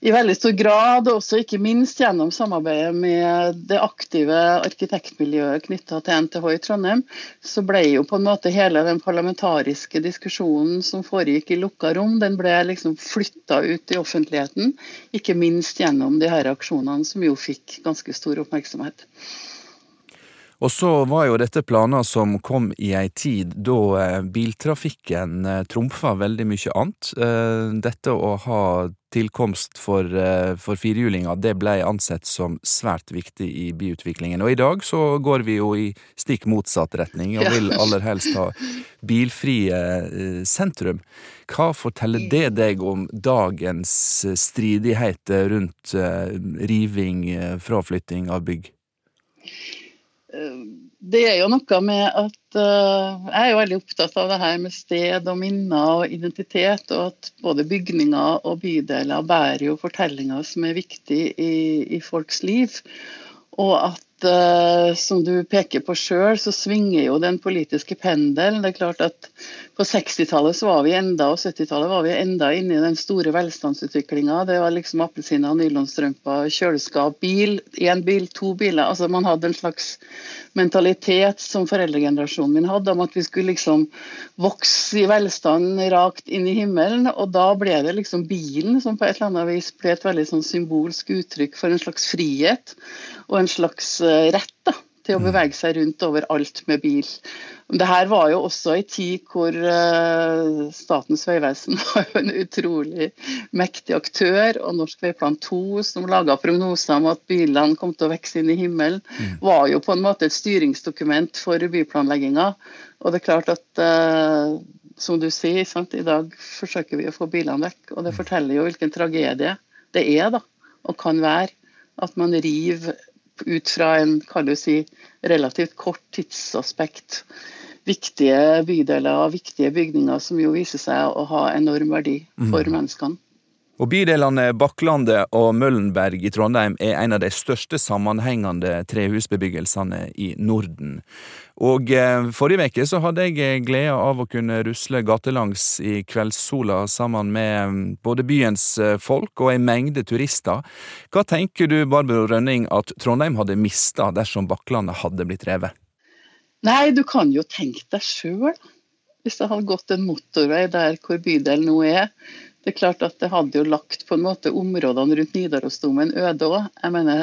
i veldig stor grad, og også ikke minst gjennom samarbeidet med det aktive arkitektmiljøet knytta til NTH i Trondheim, så ble jo på en måte hele den parlamentariske diskusjonen som foregikk i lukka rom, den ble liksom flytta ut i offentligheten. Ikke minst gjennom de her aksjonene, som jo fikk ganske stor oppmerksomhet. Og så var jo dette planer som kom i ei tid da eh, biltrafikken eh, trumfa veldig mye annet. Eh, dette å ha tilkomst for, for firehjulinger, det ble ansett som svært viktig i byutviklingen. Og i dag så går vi jo i stikk motsatt retning, og vil aller helst ha bilfrie sentrum. Hva forteller det deg om dagens stridigheter rundt riving, fraflytting av bygg? Det er jo noe med at uh, Jeg er jo veldig opptatt av det her med sted og minner og identitet. Og at både bygninger og bydeler bærer jo fortellinger som er viktige i, i folks liv. Og at uh, som du peker på sjøl, så svinger jo den politiske pendelen. Det er klart at På 60-tallet så var vi enda, og 70-tallet var vi enda inne i den store velstandsutviklinga. Det var liksom appelsiner, nylonstrømper, kjøleskap, bil. Én bil, to biler. altså Man hadde en slags mentalitet som foreldregenerasjonen min hadde, om at vi skulle liksom vokse i velstand rakt inn i himmelen. Og da ble det liksom bilen som på et eller annet vis ble et veldig sånn symbolsk uttrykk for en slags frihet og en slags Eh, rett da, til å mm. bevege seg rundt overalt med bil. Det her var jo også en tid hvor uh, Statens vegvesen var jo en utrolig mektig aktør, og Norsk Veiplan 2, som laga prognoser om at bilene kom til å vokse inn i himmelen, mm. var jo på en måte et styringsdokument for byplanlegginga. Og det er klart at uh, som du sier, sant? i dag forsøker vi å få bilene vekk. Og det mm. forteller jo hvilken tragedie det er, da, og kan være, at man river ut fra en kan du si, relativt kort tidsaspekt viktige bydeler og viktige bygninger som jo viser seg å ha enorm verdi for mm. menneskene. Og Bydelene Bakklandet og Møllenberg i Trondheim er en av de største sammenhengende trehusbebyggelsene i Norden. Og eh, Forrige uke så hadde jeg gleda av å kunne rusle gatelangs i kveldssola sammen med mm, både byens eh, folk og en mengde turister. Hva tenker du, Barbro Rønning, at Trondheim hadde mista dersom Bakklandet hadde blitt revet? Nei, du kan jo tenke deg sjøl, hvis det hadde gått en motorvei der hvor bydelen nå er det er klart at det hadde jo lagt på en måte områdene rundt Nidarosdomen øde òg. Jeg mener,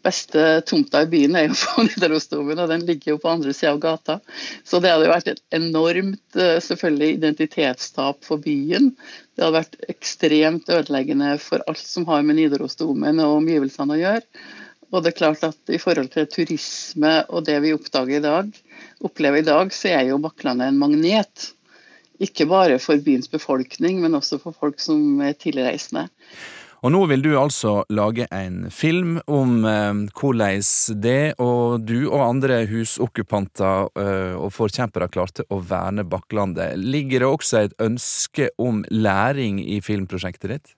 beste tomta i byen er jo på Nidarosdomen, og den ligger jo på andre sida av gata. Så det hadde jo vært et enormt eh, selvfølgelig identitetstap for byen. Det hadde vært ekstremt ødeleggende for alt som har med Nidarosdomen og omgivelsene å gjøre. Og det er klart at i forhold til turisme og det vi oppdager i dag, opplever i dag, så er jo Bakklandet en magnet. Ikke bare for byens befolkning, men også for folk som er tilreisende. Og nå vil du altså lage en film om eh, hvordan det og du og andre husokkupanter eh, og forkjempere klarte å verne Bakklandet. Ligger det også et ønske om læring i filmprosjektet ditt?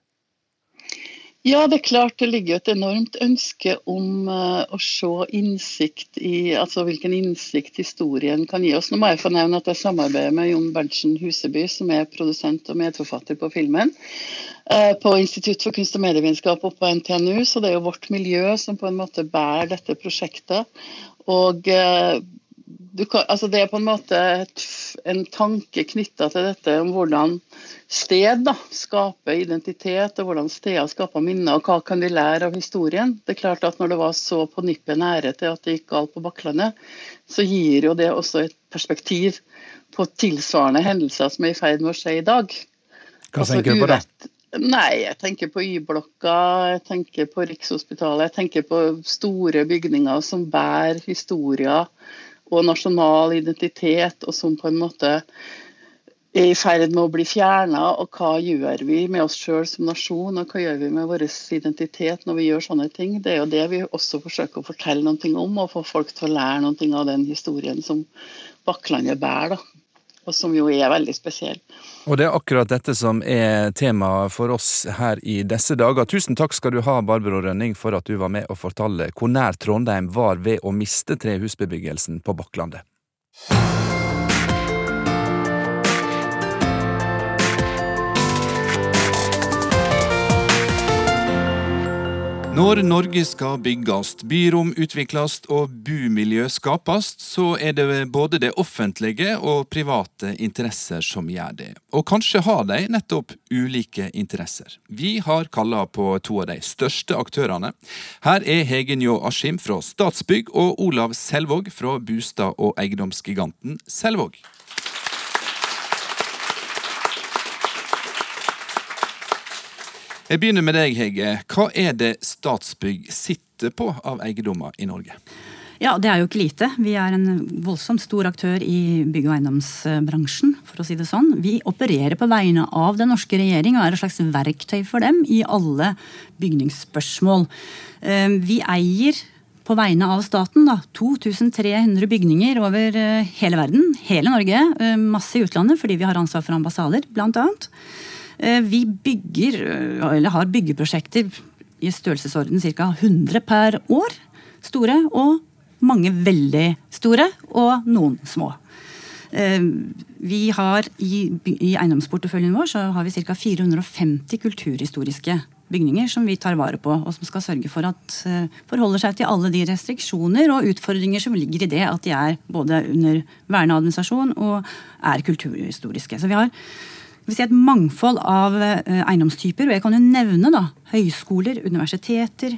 Ja, det er klart det ligger et enormt ønske om uh, å se innsikt i altså hvilken innsikt historien kan gi oss. Nå må jeg få nevne at jeg samarbeider med Jon Berntsen Huseby, som er produsent og medforfatter på filmen. Uh, på Institutt for kunst og medievitenskap oppe på NTNU, så det er jo vårt miljø som på en måte bærer dette prosjektet. Og uh, kan, altså det er på en måte et, en tanke knytta til dette om hvordan sted da, skaper identitet, og hvordan steder skaper minner, og hva kan vi lære av historien. Det er klart at Når det var så på nippet nære til at det gikk galt på Bakklandet, så gir jo det også et perspektiv på tilsvarende hendelser som er i ferd med å skje i dag. Hva altså, tenker du på da? Nei, jeg tenker på Y-blokka, jeg tenker på Rikshospitalet. Jeg tenker på store bygninger som bærer historier og nasjonal identitet, og som på en måte er i ferd med å bli fjerna. Og hva gjør vi med oss sjøl som nasjon, og hva gjør vi med vår identitet når vi gjør sånne ting? Det er jo det vi også forsøker å fortelle noe om, og få folk til å lære noe av den historien som Bakklandet bærer. da og som jo er veldig spesiell. Og det er akkurat dette som er tema for oss her i disse dager. Tusen takk skal du ha, Barbro Rønning, for at du var med og fortalte hvor nær Trondheim var ved å miste trehusbebyggelsen på Bakklandet. Når Norge skal bygges, byrom utvikles og bumiljø skapes, så er det både det offentlige og private interesser som gjør det. Og kanskje har de nettopp ulike interesser. Vi har kalla på to av de største aktørene. Her er Hege Njå Askim fra Statsbygg og Olav Selvåg fra bostad- og eiendomsgiganten Selvåg. Jeg begynner med deg, Hege. Hva er det Statsbygg sitter på av eiendommer i Norge? Ja, Det er jo ikke lite. Vi er en voldsomt stor aktør i bygg- og eiendomsbransjen. for å si det sånn. Vi opererer på vegne av den norske regjering og er et slags verktøy for dem i alle bygningsspørsmål. Eh, vi eier på vegne av staten da, 2300 bygninger over eh, hele verden. Hele Norge. Eh, masse i utlandet fordi vi har ansvar for ambassader, blant annet. Vi bygger, eller har byggeprosjekter i størrelsesorden ca. 100 per år. Store og mange veldig store, og noen små. Vi har I, i eiendomsporteføljen vår så har vi ca. 450 kulturhistoriske bygninger som vi tar vare på, og som skal sørge for at forholder seg til alle de restriksjoner og utfordringer som ligger i det at de er både under verneadministrasjon og er kulturhistoriske. Så vi har si et mangfold av eiendomstyper, og jeg kan jo nevne da, høyskoler, universiteter,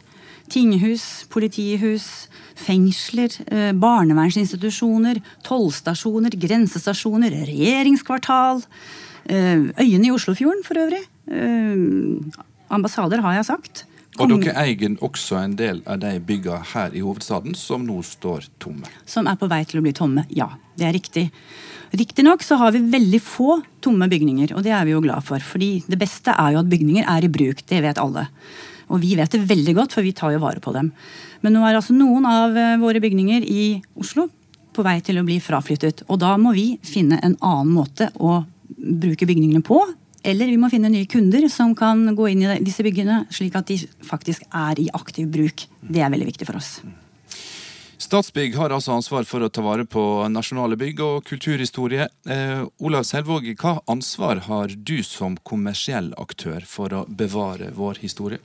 tinghus, politihus, fengsler, barnevernsinstitusjoner, tollstasjoner, grensestasjoner, regjeringskvartal. Øyene i Oslofjorden, for øvrig. Ambassader, har jeg sagt. Og dere eier også en del av de byggene her i hovedstaden som nå står tomme? Som er på vei til å bli tomme, ja. Det er riktig. Riktignok så har vi veldig få tomme bygninger, og det er vi jo glad for. fordi det beste er jo at bygninger er i bruk, det vet alle. Og vi vet det veldig godt, for vi tar jo vare på dem. Men nå er altså noen av våre bygninger i Oslo på vei til å bli fraflyttet. Og da må vi finne en annen måte å bruke bygningene på. Eller vi må finne nye kunder som kan gå inn i disse byggene, slik at de faktisk er i aktiv bruk. Det er veldig viktig for oss. Statsbygg har altså ansvar for å ta vare på nasjonale bygg og kulturhistorie. Eh, Olav Selvåg, hva ansvar har du som kommersiell aktør for å bevare vår historie?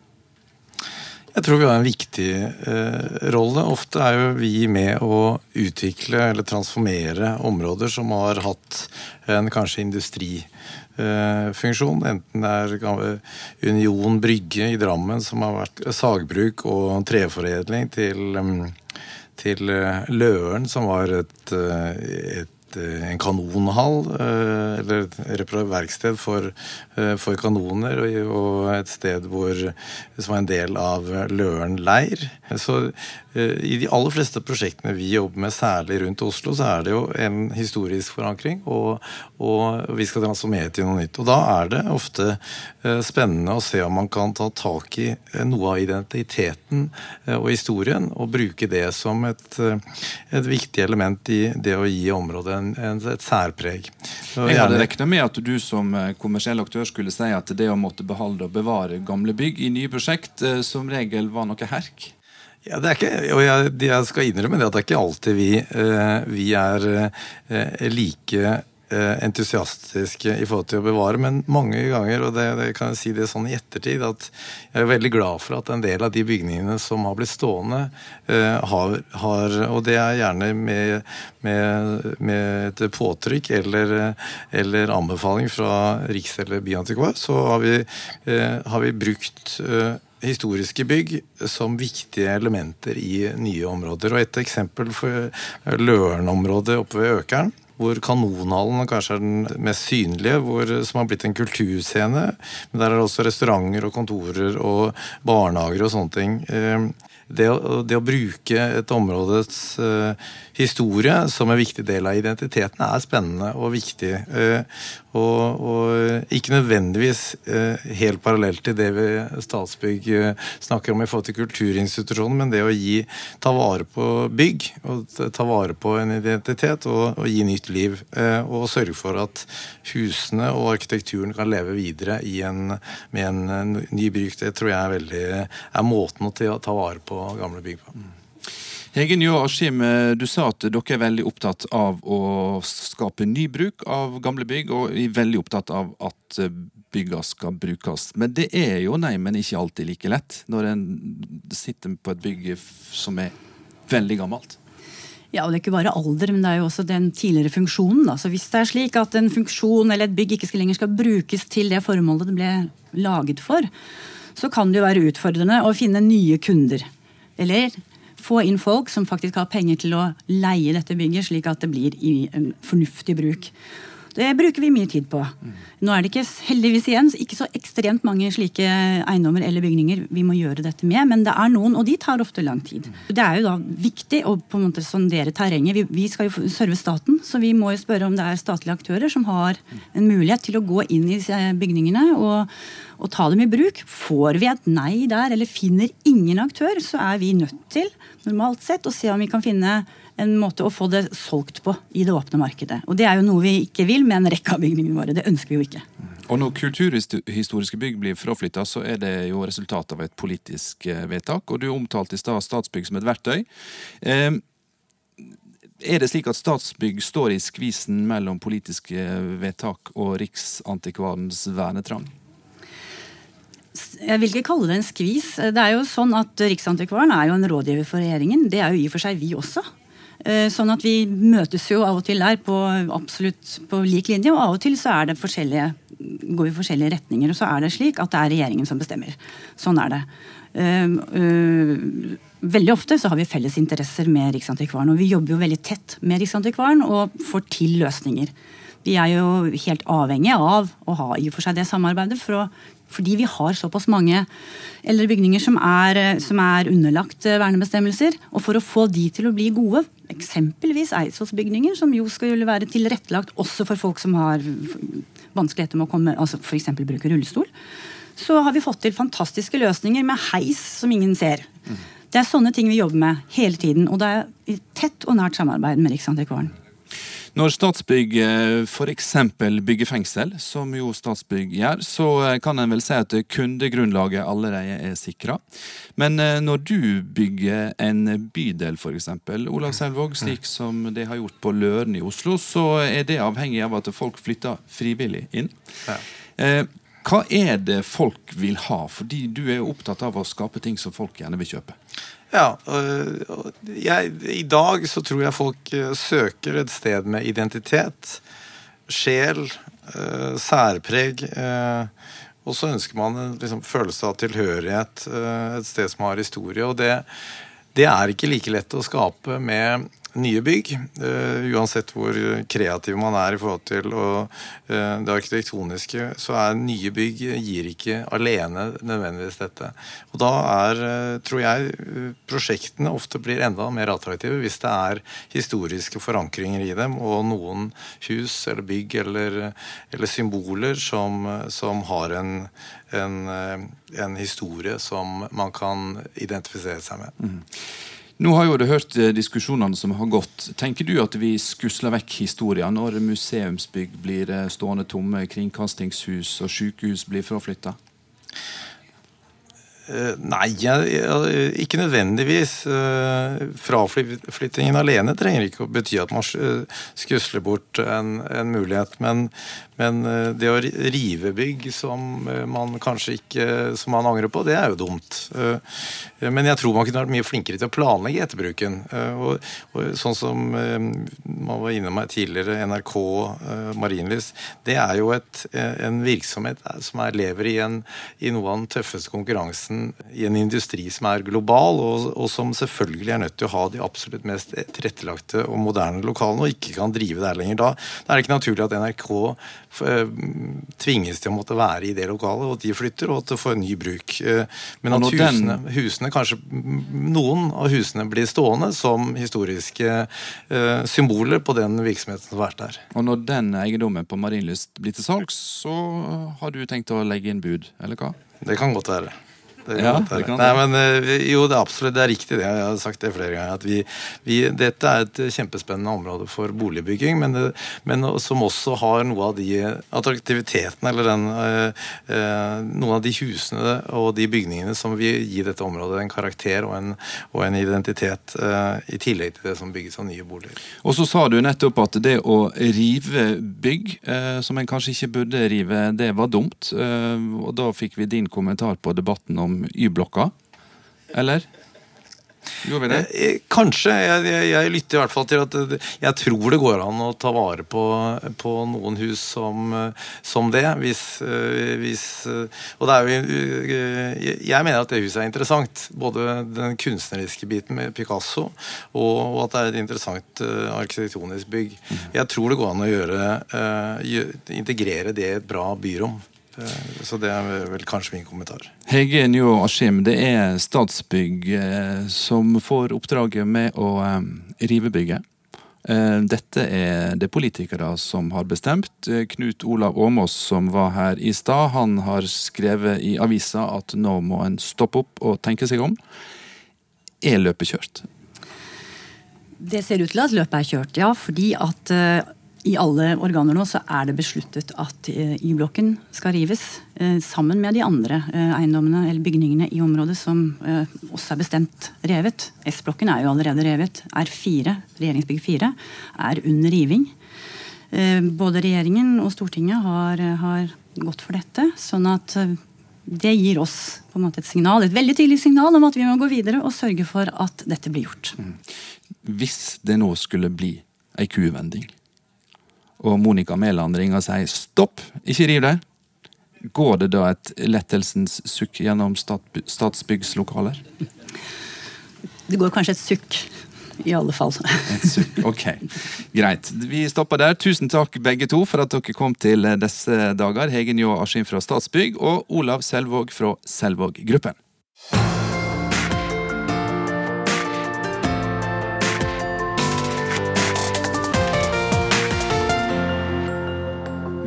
Jeg tror vi har en viktig eh, rolle. Ofte er jo vi med å utvikle eller transformere områder som har hatt en kanskje industrifunksjon. Eh, enten det er Union Brygge i Drammen, som har vært sagbruk og treforedling, til, til Løren, som var et, et en kanonhall, eller et verksted for, for kanoner, og et sted hvor, som var en del av Løren leir. Så i de aller fleste prosjektene vi jobber med, særlig rundt Oslo, så er det jo en historisk forankring, og, og vi skal transformere til noe nytt. Og da er det ofte spennende å se om man kan ta tak i noe av identiteten og historien, og bruke det som et, et viktig element i det å gi området en, en, et særpreg. Jeg hadde regna med at du som kommersiell aktør skulle si at det å måtte beholde og bevare gamle bygg i nye prosjekt som regel var noe herk? Ja, det er ikke, og jeg, jeg, skal innrømme det at det er ikke alltid vi, vi er like entusiastiske i forhold til å bevare, men mange ganger, og det, det kan jeg si det sånn i ettertid, at jeg er veldig glad for at en del av de bygningene som har blitt stående, har, har Og det er gjerne med, med, med et påtrykk eller, eller, anbefaling fra Riks- eller Byantikvar, så har vi, har vi brukt historiske bygg som viktige elementer i nye områder. Og Et eksempel for Løren-området oppe ved Økeren, hvor Kanonhallen kanskje er den mest synlige, hvor, som har blitt en kulturscene. Men der er det også restauranter og kontorer og barnehager og sånne ting. Eh, det å, det å bruke et områdes uh, historie som en viktig del av identiteten er spennende og viktig. Uh, og, og, ikke nødvendigvis uh, helt parallelt til det vi Statsbygg snakker om i forhold til kulturinstitusjonen, men det å gi, ta vare på bygg, og ta vare på en identitet og, og gi nytt liv. og sørge for at husene og arkitekturen kan leve videre en, med en ny bruk. Det tror jeg er, veldig, er måten å ta vare på gamle bygg på. Hegen Jo Askim, eh, du sa at dere er veldig opptatt av å skape ny bruk av gamle bygg, og er veldig opptatt av at eh, bygga skal brukes. Men det er jo nei, men ikke alltid like lett når en sitter på et bygg som er veldig gammelt. Ja, og Det er ikke bare alder, men det er jo også den tidligere funksjonen. Da. Så Hvis det er slik at en funksjon eller et bygg ikke skal lenger skal brukes til det formålet det ble laget for, så kan det jo være utfordrende å finne nye kunder. Eller få inn folk som faktisk har penger til å leie dette bygget, slik at det blir i en fornuftig bruk. Det bruker vi mye tid på. Nå er det ikke heldigvis igjen ikke så ekstremt mange slike eiendommer eller bygninger vi må gjøre dette med, men det er noen, og de tar ofte lang tid. Det er jo da viktig å på en måte sondere terrenget. Vi, vi skal jo serve staten, så vi må jo spørre om det er statlige aktører som har en mulighet til å gå inn i bygningene og, og ta dem i bruk. Får vi et nei der, eller finner ingen aktør, så er vi nødt til normalt sett å se om vi kan finne en måte å få det solgt på i det åpne markedet. Og det er jo noe vi ikke vil med en rekke av bygningene våre. Det ønsker vi jo ikke. Og når kulturhistoriske bygg blir fraflytta, så er det jo resultatet av et politisk eh, vedtak. Og du omtalte i stad Statsbygg som et verktøy. Eh, er det slik at Statsbygg står i skvisen mellom politiske vedtak og Riksantikvarens vernetrang? Jeg vil ikke kalle det en skvis. Det er jo sånn at Riksantikvaren er jo en rådgiver for regjeringen. Det er jo i og for seg vi også. Eh, sånn at vi møtes jo av og til der på absolutt på lik linje, og av og til så er det forskjellige, går vi forskjellige retninger. Og så er det slik at det er regjeringen som bestemmer. Sånn er det. Uh, uh, veldig ofte så har vi felles interesser med Riksantikvaren, og vi jobber jo veldig tett med Riksantikvaren og får til løsninger. Vi er jo helt avhengige av å ha i og for seg det samarbeidet for å fordi vi har såpass mange eldre bygninger som er, som er, underlagt eh, vernebestemmelser. Og for å få de til å bli gode, eksempelvis Eidsvollsbygninger, som jo skal være tilrettelagt også for folk som har vanskeligheter med å komme, altså f.eks. bruke rullestol, så har vi fått til fantastiske løsninger med heis som ingen ser. Det er sånne ting vi jobber med hele tiden, og det er i tett og nært samarbeid med Riksantikvaren. Når Statsbygg eh, f.eks. bygger fengsel, som jo Statsbygg gjør, så eh, kan en vel si at kundegrunnlaget allerede er sikra. Men eh, når du bygger en bydel, f.eks., Olav Selvåg, slik som det har gjort på Løren i Oslo, så er det avhengig av at folk flytter frivillig inn. Ja. Hva er det folk vil ha? Fordi du er opptatt av å skape ting som folk gjerne vil kjøpe. Ja, jeg, I dag så tror jeg folk eh, søker et sted med identitet, sjel, eh, særpreg. Eh, og så ønsker man en liksom, følelse av tilhørighet, et sted som har historie. Og det, det er ikke like lett å skape med nye bygg. Uh, uansett hvor kreativ man er i forhold til uh, det arkitektoniske, så er nye bygg gir ikke alene nødvendigvis dette. Og da er, uh, tror jeg, prosjektene ofte blir enda mer attraktive hvis det er historiske forankringer i dem, og noen hus eller bygg eller, eller symboler som, som har en, en, en, historie som man kan identifisere seg med. Mm. Nå har jo du hørt eh, diskusjonene som har gått. Tenker du at vi skusler vekk historien når museumsbygg blir eh, stående tomme, kringkastingshus og sykehus blir fraflytta? Eh, nei, ikke nødvendigvis. Fraflyttingen alene trenger ikke å bety at man skusler bort en, en mulighet. Men, men, eh, det å rive bygg som man kanskje ikke som man angrer på, det er jo dumt. Men jeg tror man kunne vært mye flinkere til å planlegge etterbruken. Og, og sånn som man var inne med tidligere, NRK, Marienlys, det er jo et, en virksomhet som er, lever i, en, i noe av den tøffeste konkurransen i en industri som er global, og, og, som selvfølgelig er nødt til å ha de absolutt mest tilrettelagte og moderne lokalene, og ikke kan drive der lenger. Da, da er det ikke naturlig at NRK eh, tvinges til å måtte være i det lokalet, og at de flytter, og at det får en ny bruk. Eh, men at husene, husene, kanskje noen av husene blir stående som historiske eh, symboler på den virksomheten som har vært der. Og når den eiendommen på Marienlyst blir til salgs, så har du tenkt å legge inn bud, eller hva? Det kan godt være. Det ja, det kan Nei, men eh, Jo, det er absolutt det er riktig. det, Jeg har sagt det flere ganger. vi, vi, Dette er et kjempespennende område for boligbygging, men, men som også har noe av de attraktivitetene eller den, øh, noen av de husene og de bygningene som vil gi dette området en karakter og en, og en identitet, i tillegg til det som bygges av nye boliger. Og så sa du nettopp at det å rive bygg, som en kanskje ikke burde rive, det var dumt. og da fikk vi din kommentar på debatten om Y-blokka? Eller? Gjorde vi det? Eh, eh, kanskje. Jeg, jeg, jeg, lytter i hvert fall til at jeg tror det går an å ta vare på, på noen hus som, som det. Hvis, eh, hvis, Og det er jo Jeg mener at det huset er interessant. Både den kunstneriske biten med Picasso, og, og at det er et interessant arkitektonisk bygg. Mm. Jeg tror det går an å gjøre, integrere det i et bra byrom. Eh, så det er vel kanskje min kommentar. Hege Njå Askim, det er Statsbygg eh, som får oppdraget med å eh, rive bygget. Dette er det politikere som har bestemt. Knut Olav Åmås, som var her i stad, han har skrevet i avisa at nå må en stoppe opp og tenke seg om. Er løpet kjørt? Det ser ut til at løpet er kjørt, ja. Fordi at i alle organer nå så er det besluttet at eh, Y-blokken skal rives. Eh, sammen med de andre eh, eiendommene eller bygningene i området som også er bestemt revet. S-blokken er jo allerede revet. R4, regjeringsbygg 4, er under riving. Både regjeringen og Stortinget har, har gått for dette. sånn at det gir oss på en måte et signal, et veldig tydelig signal om at vi må gå videre og sørge for at dette blir gjort. Mm. Hvis det nå skulle bli ei kuvending, og Monica Mæland ringer og sier stopp, ikke riv der. Går det da et lettelsens sukk gjennom Statsbyggs lokaler? Det går kanskje et sukk. I alle fall. Et sukk, ok. Greit. Vi stopper der. Tusen takk begge to for at dere kom til disse dager. Hegen Jå Askim fra Statsbygg og Olav Selvåg fra Selvåg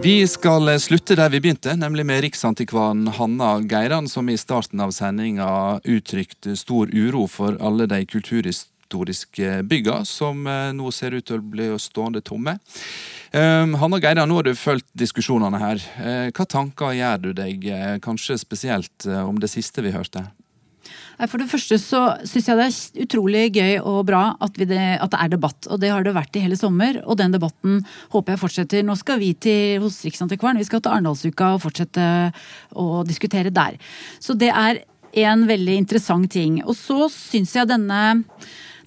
Vi skal slutte der vi begynte, nemlig med riksantikvaren Hanna Geiran, som i starten av sendinga uttrykte stor uro for alle de kulturhistoriske bygga som eh, nå ser ut til å bli stående tomme. Um, Hanna Geiran, nå har du fulgt diskusjonene her. Uh, hva tanker gjør du deg, kanskje spesielt om det siste vi hørte? For det første så syns jeg det er utrolig gøy og bra at, det, at, det, er debatt. Og det har det vært i hele sommer, og den debatten håper jeg fortsetter. Nå skal vi til hos Riksantikvaren, vi skal til Arendalsuka og fortsette å diskutere der. Så det er en veldig interessant ting. Og så syns jeg denne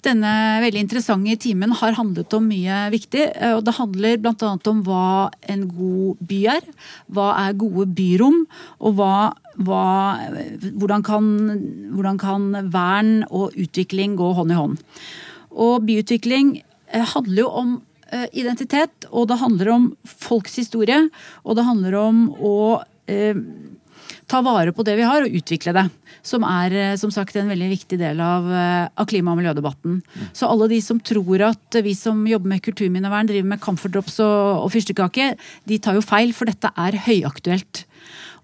denne veldig interessante timen har handlet om mye viktig. Eh, og Det handler bl.a. om hva en god by er. Hva er gode byrom? Og hva, hva, hvordan, kan, hvordan kan vern og utvikling gå hånd i hånd? Og byutvikling eh, handler jo om eh, identitet, og det handler om folks historie. Og det handler om å ta vare på det vi har, og utvikle det. Som er eh, som sagt en veldig viktig del av, eh, av klima- og miljødebatten. Så alle de som tror at vi som jobber med kulturminnevern driver med camferdrops og, og fyrstekake, de tar jo feil, for dette er høyaktuelt.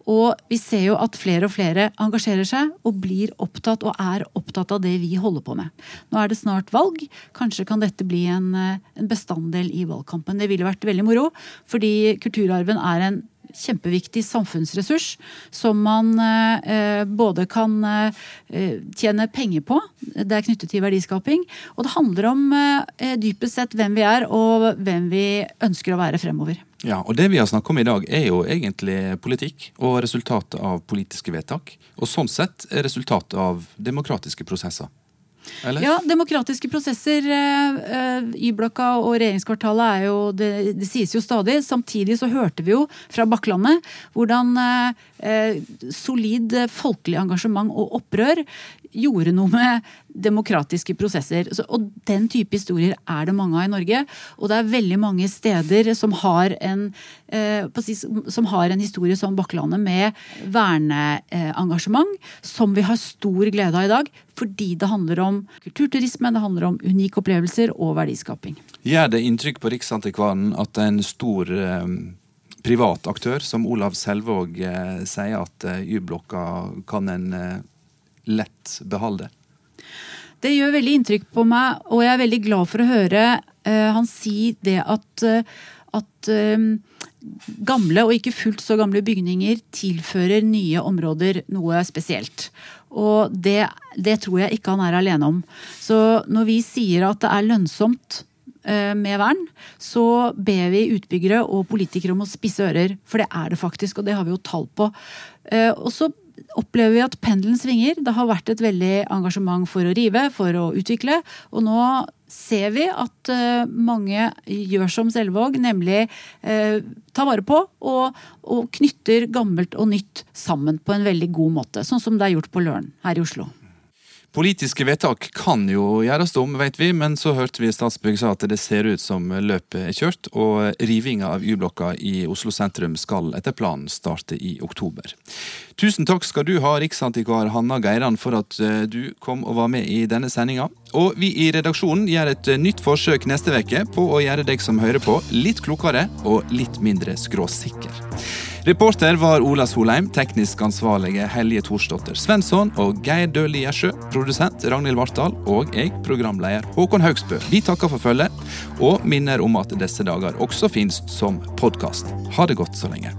Og vi ser jo at flere og flere engasjerer seg og blir opptatt og er opptatt av det vi holder på med. Nå er det snart valg. Kanskje kan dette bli en, eh, en bestanddel i valgkampen. Det ville vært veldig moro, fordi kulturarven er en kjempeviktig samfunnsressurs som man eh, både kan eh, tjene penger på, det er knyttet til verdiskaping, og det handler om eh, dypest sett hvem vi er og hvem vi ønsker å være fremover. Ja, og Det vi har snakket om i dag, er jo egentlig politikk og resultatet av politiske vedtak. Og sånn sett resultatet av demokratiske prosesser. Eller? Ja, demokratiske prosesser. eh, Y-blokka og regjeringskvartalet er jo det, det sies jo stadig. Samtidig så hørte vi jo fra Bakklandet hvordan eh, eh, solid folkelig engasjement og opprør gjorde noe med demokratiske prosesser. Og den type historier er det mange av i Norge. Og det er veldig mange steder som har en, eh, som har en historie som Bakklandet med verneengasjement, som vi har stor glede av i dag. Fordi det handler om kulturturisme, det handler om unike opplevelser og verdiskaping. Gjør det inntrykk på Riksantikvaren at en stor eh, privat aktør som Olav Selvåg eh, sier at Y-blokka kan en lett beholde? Det gjør veldig inntrykk på meg, og jeg er veldig glad for å høre uh, han si det at, uh, at eh, gamle og ikke fullt så gamle bygninger tilfører nye områder noe spesielt. Og det, det tror jeg ikke han er alene om. Så når vi sier at det er lønnsomt med vern, så ber vi utbyggere og politikere om å spisse ører. For det er det faktisk, og det har vi jo tall på. Og så opplever vi at pendelen svinger. Det har vært et veldig engasjement for å rive, for å utvikle. Og nå ser vi at eh, mange gjør som Selvåg, nemlig eh, tar vare på og, og knytter gammelt og nytt sammen på en veldig god måte. Sånn som det er gjort på Løren her i Oslo. Politiske vedtak kan jo gjøres om, vet vi, men så hørte vi Statsbygg sa at det ser ut som løpet er kjørt, og rivinga av Y-blokka i Oslo sentrum skal etter planen starte i oktober. Tusen takk skal du ha, riksantikvar Hanna Geiran, for at eh, du kom og var med i denne sendinga. Og vi i redaksjonen gjør et eh, nytt forsøk neste uke på å gjøre deg som hører på, litt klokere og litt mindre skråsikker. Reporter var Ola Solheim, teknisk ansvarlige Helje Thorsdotter Svensson og Geir Døhli Gjersjø, produsent Ragnhild Vartdal og jeg, programleder Håkon Haugsbø. Vi takker for følget, og minner om at disse dager også finnes som podkast. Ha det godt så lenge.